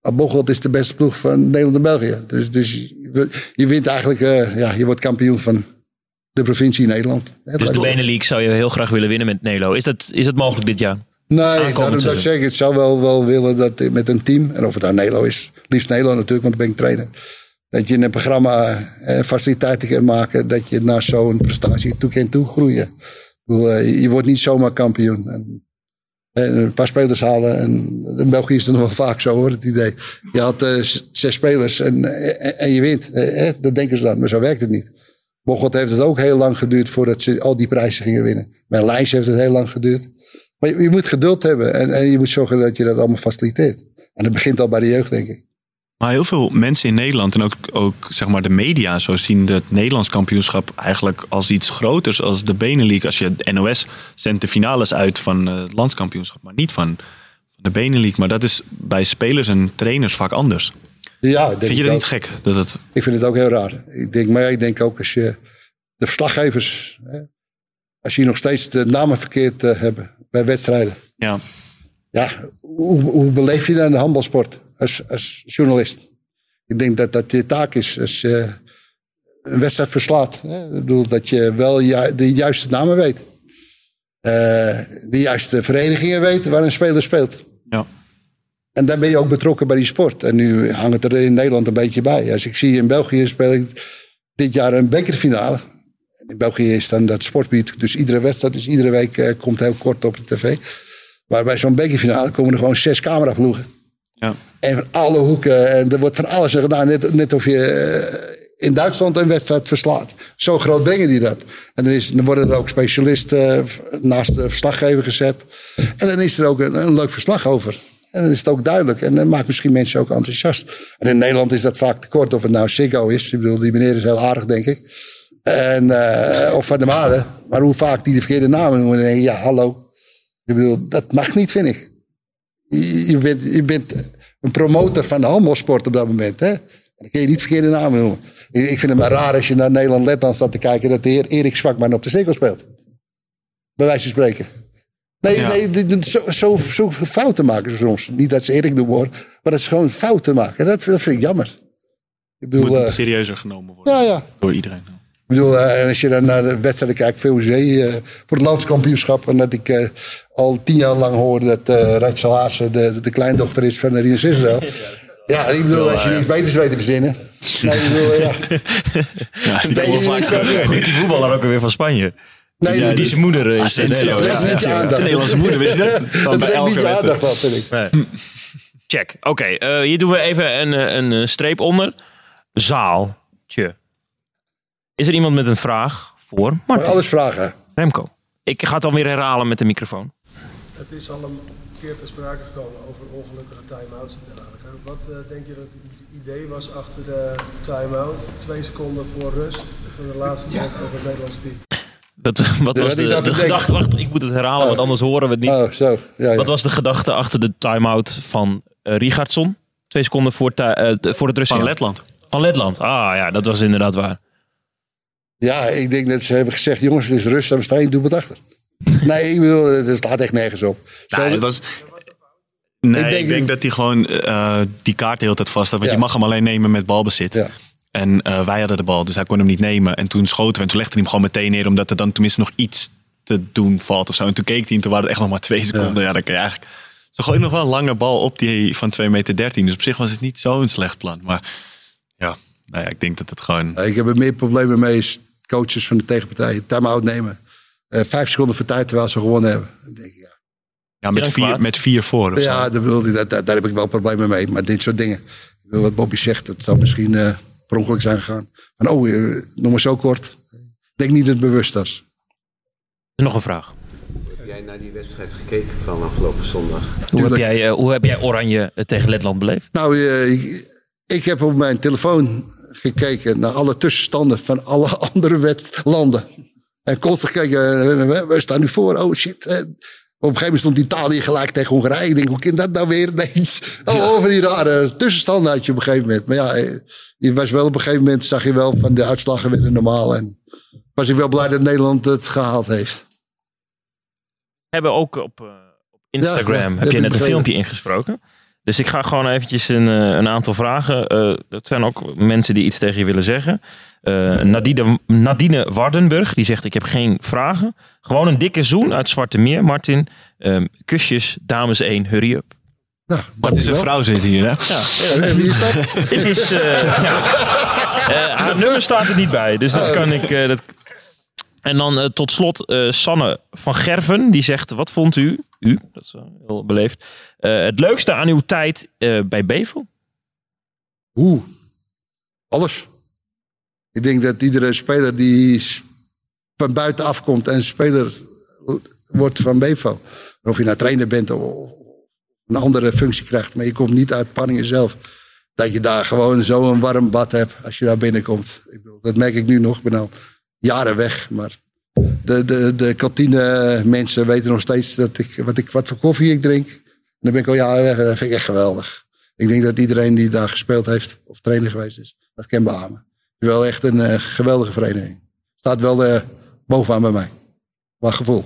S3: Maar Bocholt is de beste ploeg van Nederland en België. Dus, dus je, je wint eigenlijk, uh, ja, je wordt kampioen van de provincie Nederland.
S1: Dus de Benelink zou je heel graag willen winnen met Nelo. Is dat, is dat mogelijk dit jaar?
S3: Nee, daarom dat zeg ik. Ik zou wel, wel willen dat met een team, en of het nou Nelo is, liefst Nelo natuurlijk, want dan ben ik trainer. Dat je een programma en faciliteiten kan maken, dat je naar zo'n prestatie toe kan toegroeien. Je wordt niet zomaar kampioen. En, en een paar spelers halen. En in België is het nog wel vaak zo hoor, het idee. Je had uh, zes spelers en, en, en je wint. Eh, dat denken ze dan, maar zo werkt het niet. Bocholt heeft het ook heel lang geduurd voordat ze al die prijzen gingen winnen. Bij Lijns heeft het heel lang geduurd. Maar je, je moet geduld hebben en, en, je moet zorgen dat je dat allemaal faciliteert. En dat begint al bij de jeugd, denk ik.
S2: Maar heel veel mensen in Nederland en ook, ook zeg maar de media zo zien het Nederlands kampioenschap eigenlijk als iets groters als de Benelink. Als je de NOS zendt de finales uit van het landskampioenschap, maar niet van de Benelink. Maar dat is bij spelers en trainers vaak anders.
S3: Ja, denk
S2: Vind je dat niet gek? Dat het...
S3: Ik vind het ook heel raar. Ik denk, maar ik denk ook als je de verslaggevers, hè, als je nog steeds de namen verkeerd uh, hebben bij wedstrijden.
S2: Ja.
S3: Ja, hoe, hoe beleef je dan de handbalsport als, als journalist? Ik denk dat dat je taak is als je een wedstrijd verslaat. Hè? Ik bedoel, dat je wel ju de juiste namen weet. Uh, de juiste verenigingen weet waar een speler speelt.
S2: Ja.
S3: En dan ben je ook betrokken bij die sport. En nu hangt het er in Nederland een beetje bij. Als ik zie in België speel ik dit jaar een bekerfinale. In België is dan dat sportgebied. Dus iedere wedstrijd, dus iedere week uh, komt heel kort op de tv. Maar bij zo'n bekerfinale komen er gewoon zes cameraploegen.
S2: Ja.
S3: En van alle hoeken. En er wordt van alles gedaan. Net, net of je uh, in Duitsland een wedstrijd verslaat. Zo groot brengen die dat. En dan, is, dan worden er ook specialisten uh, naast de verslaggever gezet. En dan is er ook een, een leuk verslag over. En dan is het ook duidelijk. En dat maakt misschien mensen ook enthousiast. En in Nederland is dat vaak te kort. Of het nou Siggo is. Ik bedoel, die meneer is heel aardig, denk ik. En, uh, of Van der Made. Maar hoe vaak die de verkeerde namen noemen. Dan denk ja, hallo. Ik bedoel, dat mag niet, vind ik. Je, bent, je bent een promotor van de handbalsport op dat moment. Hè? En dan kun je niet verkeerde namen noemen. Ik, ik vind het maar raar als je naar Nederland-Letland staat te kijken... dat de heer Erik Zwakman op de cirkel speelt. Bij wijze van spreken. Nee, ja. nee zo, zo, zo fouten maken ze soms. Niet dat ze Erik doen hoor, maar dat ze gewoon fouten maken. Dat, dat vind ik jammer.
S2: Ik bedoel, Moet uh, serieuzer genomen worden
S3: ja, ja.
S2: door iedereen.
S3: Ik bedoel, uh, als je dan naar de wedstrijden kijkt, VOC, uh, voor het landskampioenschap. En dat ik uh, al tien jaar lang hoorde dat uh, Rachel Haase de, de kleindochter is van Rina Sissel. Ja, ik bedoel, als je niets beters weet te verzinnen. Nee, ik bedoel, ja.
S1: ja die, die, die voetballer ook weer van Spanje.
S3: Nee,
S1: ja, die zijn moeder is
S3: ah,
S1: de Nederlandse moeder, wist je dat?
S3: Van dat brengt niet aandacht af, vind ik.
S1: Nee. Check. Oké, okay, uh, hier doen we even een, een streep onder. Zaaltje. Is er iemand met een vraag voor Martin?
S3: Alles vragen.
S1: Remco. Ik ga het alweer herhalen met de microfoon.
S4: Het is al een keer ter sprake gekomen over ongelukkige time-outs en dergelijke. Wat uh, denk je dat het idee was achter de time-out? Twee seconden voor rust van de laatste ja. wedstrijd van het Nederlands team.
S1: Wat, wat
S3: Ja,
S1: was de, gedachte? Wacht, ik moet het herhalen, want anders horen we het niet.
S3: Oh, zo. Ja, ja.
S1: Wat was de gedachte achter de time-out van eh Richardsson? Twee seconden voor, eh, de- voor het Russen.
S2: Van Letland.
S1: Van Letland. Ah ja, dat was inderdaad waar.
S3: Ja, ik denk dat ze hebben gezegd: jongens, het is rust we staan één doelpunt achter. nee, ik bedoel, het slaat echt nergens op.
S2: Nou, het was... Nee,
S3: Ik
S2: ik
S3: denk-
S2: dat hij gewoon eh, die kaart de hele tijd vast had. Want
S3: Ja.
S2: je mag hem alleen nemen met balbezit.
S3: Ja.
S2: En eh, wij hadden de bal, dus hij kon hem niet nemen. En toen schoten we en toen legde hij hem gewoon meteen neer. Omdat er dan tenminste nog iets te doen valt of zo. En toen keek hij en toen waren het echt nog maar twee seconden. Ja, dan kan je eigenlijk... Ze gooien nog wel een lange bal op die van 2 meter 13. Dus op zich was het niet zo'n slecht plan. Maar ja, nou ja, ik denk dat het gewoon...
S3: Ik heb er meer problemen mee coaches van de tegenpartij time-out nemen. Eh, vijf seconden voor tijd terwijl ze gewonnen hebben. Dan denk ik, ja,
S2: Ja, met, vier, met vier voor of zo.
S3: ja dat bedoel ik, dat, dat- daar heb ik wel problemen mee. Maar dit soort dingen. Wat Bobby zegt, dat zou misschien eh per ongeluk zijn gegaan. Van, oh, eh, nog maar zo kort. Ik denk niet dat het bewust was.
S1: Nog een vraag.
S5: Heb jij naar die wedstrijd gekeken van afgelopen zondag?
S1: Hoe heb, jij, hoe heb jij Oranje tegen Letland beleefd?
S3: Nou, eh, ik, ik heb op mijn telefoon gekeken naar alle tussenstanden van alle andere wet- landen. En constant gekeken, eh, we, staan nu voor, oh shit. eh. Op een gegeven moment stond Italië gelijk tegen Hongarije. Ik denk, hoe kan dat nou weer ineens? Oh, oh, van die rare tussenstanden had je op een gegeven moment. Maar ja, eh, je was wel op een gegeven moment, zag je wel van de uitslagen weer normaal. En was ik wel blij dat Nederland het gehaald heeft.
S1: We hebben ook op, op Instagram,
S3: Ja, ja,
S1: heb je net een filmpje ingesproken. Dus ik ga gewoon eventjes een, eh, een aantal vragen. eh, dat zijn ook mensen die iets tegen je willen zeggen. Eh, Nadine, Nadine Wardenburg, die zegt ik heb geen vragen. Gewoon een dikke zoen uit Zwarte Meer, Martin. Ehm, kusjes, dames 1, hurry up.
S3: Nou,
S2: Wat is een vrouw zit hier, hè?
S3: En wie is dat?
S1: Het is. eh, ja. Eh, haar nummer staat er niet bij, dus dat kan ik. eh, dat... En dan eh, tot slot eh, Sanne van Gerven, die zegt: Wat vond u, u, dat is heel beleefd, eh, het leukste aan uw tijd bij Bevel?
S3: Hoe? Alles. Ik denk dat iedere speler die van buiten afkomt en speler wordt van Bevo. Of je nou trainer bent of een andere functie krijgt, maar je komt niet uit Panningen zelf. Dat je daar gewoon zo'n warm bad hebt als je daar binnenkomt. Ik bedoel, dat merk ik nu nog. Ik ben jaren weg, maar de, de, de kantine mensen weten nog steeds dat ik, wat, ik, wat voor koffie ik drink. En dan ben ik al jaren weg en dat vind ik echt geweldig. Ik denk dat iedereen die daar gespeeld heeft of trainer geweest is, dat kan beamen. Het is wel echt een eh, geweldige vereniging. Staat wel eh, bovenaan bij mij. Wat gevoel.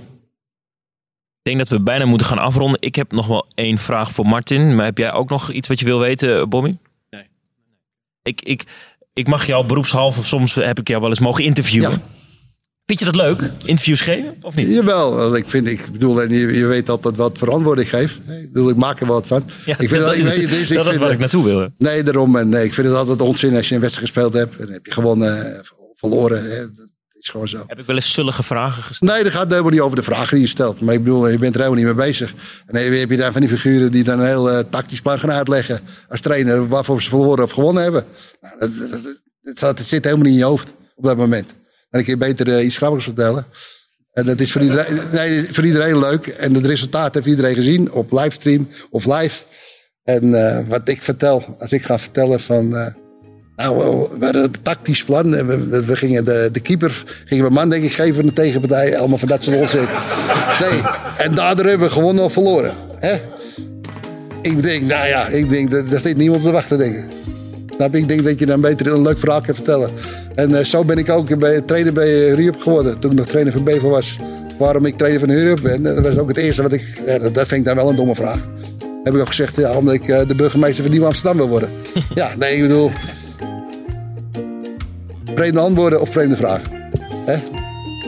S1: Ik denk dat we bijna moeten gaan afronden. Ik heb nog wel één vraag voor Martin. Maar heb jij ook nog iets wat je wil weten, Bobby?
S2: Nee.
S1: Ik, ik, ik mag jou beroepshalve, of soms heb ik jou wel eens mogen interviewen.
S3: Ja.
S1: Vind je dat leuk? Interviews geven of niet?
S3: Jawel, ik, vind, ik bedoel, en je, je weet altijd wat voor antwoord ik geef. Ik bedoel, ik maak er wat van.
S1: Ja,
S3: ik vind
S1: dat
S3: nee, is- ik
S1: dat is
S3: vind
S1: waar ik naartoe wilde.
S3: Nee, daarom. En nee, ik vind het altijd onzin als je een wedstrijd gespeeld hebt. En heb je gewonnen, eh, verloren. Is gewoon zo.
S1: Heb ik wel eens zullige vragen gesteld?
S3: Nee, dat gaat helemaal niet over de vragen die je stelt. Maar ik bedoel, je bent er helemaal niet mee bezig. En dan heb je daar van die figuren die dan een heel eh, tactisch plan gaan uitleggen. Als trainer waarvoor ze verloren of gewonnen hebben. Nou, dat, dat, zit helemaal niet in je hoofd op dat moment. Kun je beter eh, iets grappigs vertellen. En dat is voor iedereen, nee, voor iedereen leuk. En het resultaat heeft iedereen gezien op livestream of live. En eh, wat ik vertel, als ik ga vertellen van... eh, nou, we hadden een tactisch plan. En We, we gingen de, de keeper gingen we man denk ik geven van de tegenpartij. Allemaal van dat soort onzin. Nee, en daardoor hebben we gewonnen of verloren. Hè? Ik denk, nou ja, ik denk, dat- daar zit niemand op te wachten, denk ik. Snap je? Ik denk dat je dan beter een leuk verhaal kan vertellen. En eh, zo ben ik ook bij, trainer bij Hurriup geworden. Toen ik nog trainer van Bevel was. Waarom ik trainer van Hurriup ben, dat was ook het eerste wat ik... Ja, dat, dat vind ik dan wel een domme vraag. Heb ik ook gezegd, ja, omdat ik eh, de burgemeester van Nieuw Amsterdam wil worden. ja, nee, ik bedoel... Vreemde antwoorden of vreemde vragen. Hè?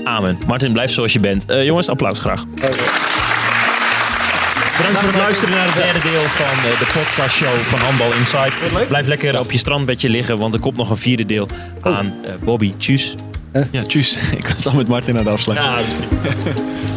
S1: Amen. Martin, blijf zoals je bent. Eh, jongens, applaus graag. Bedankt voor het luisteren naar het derde deel van eh, de podcastshow van Handbal Inside. Blijf lekker op je strandbedje liggen, want er komt nog een vierde deel aan eh, Bobby. Tjus.
S2: Ja, tjus. Ik was al met Martin aan het afsluiten.
S1: Ja, dat is prima.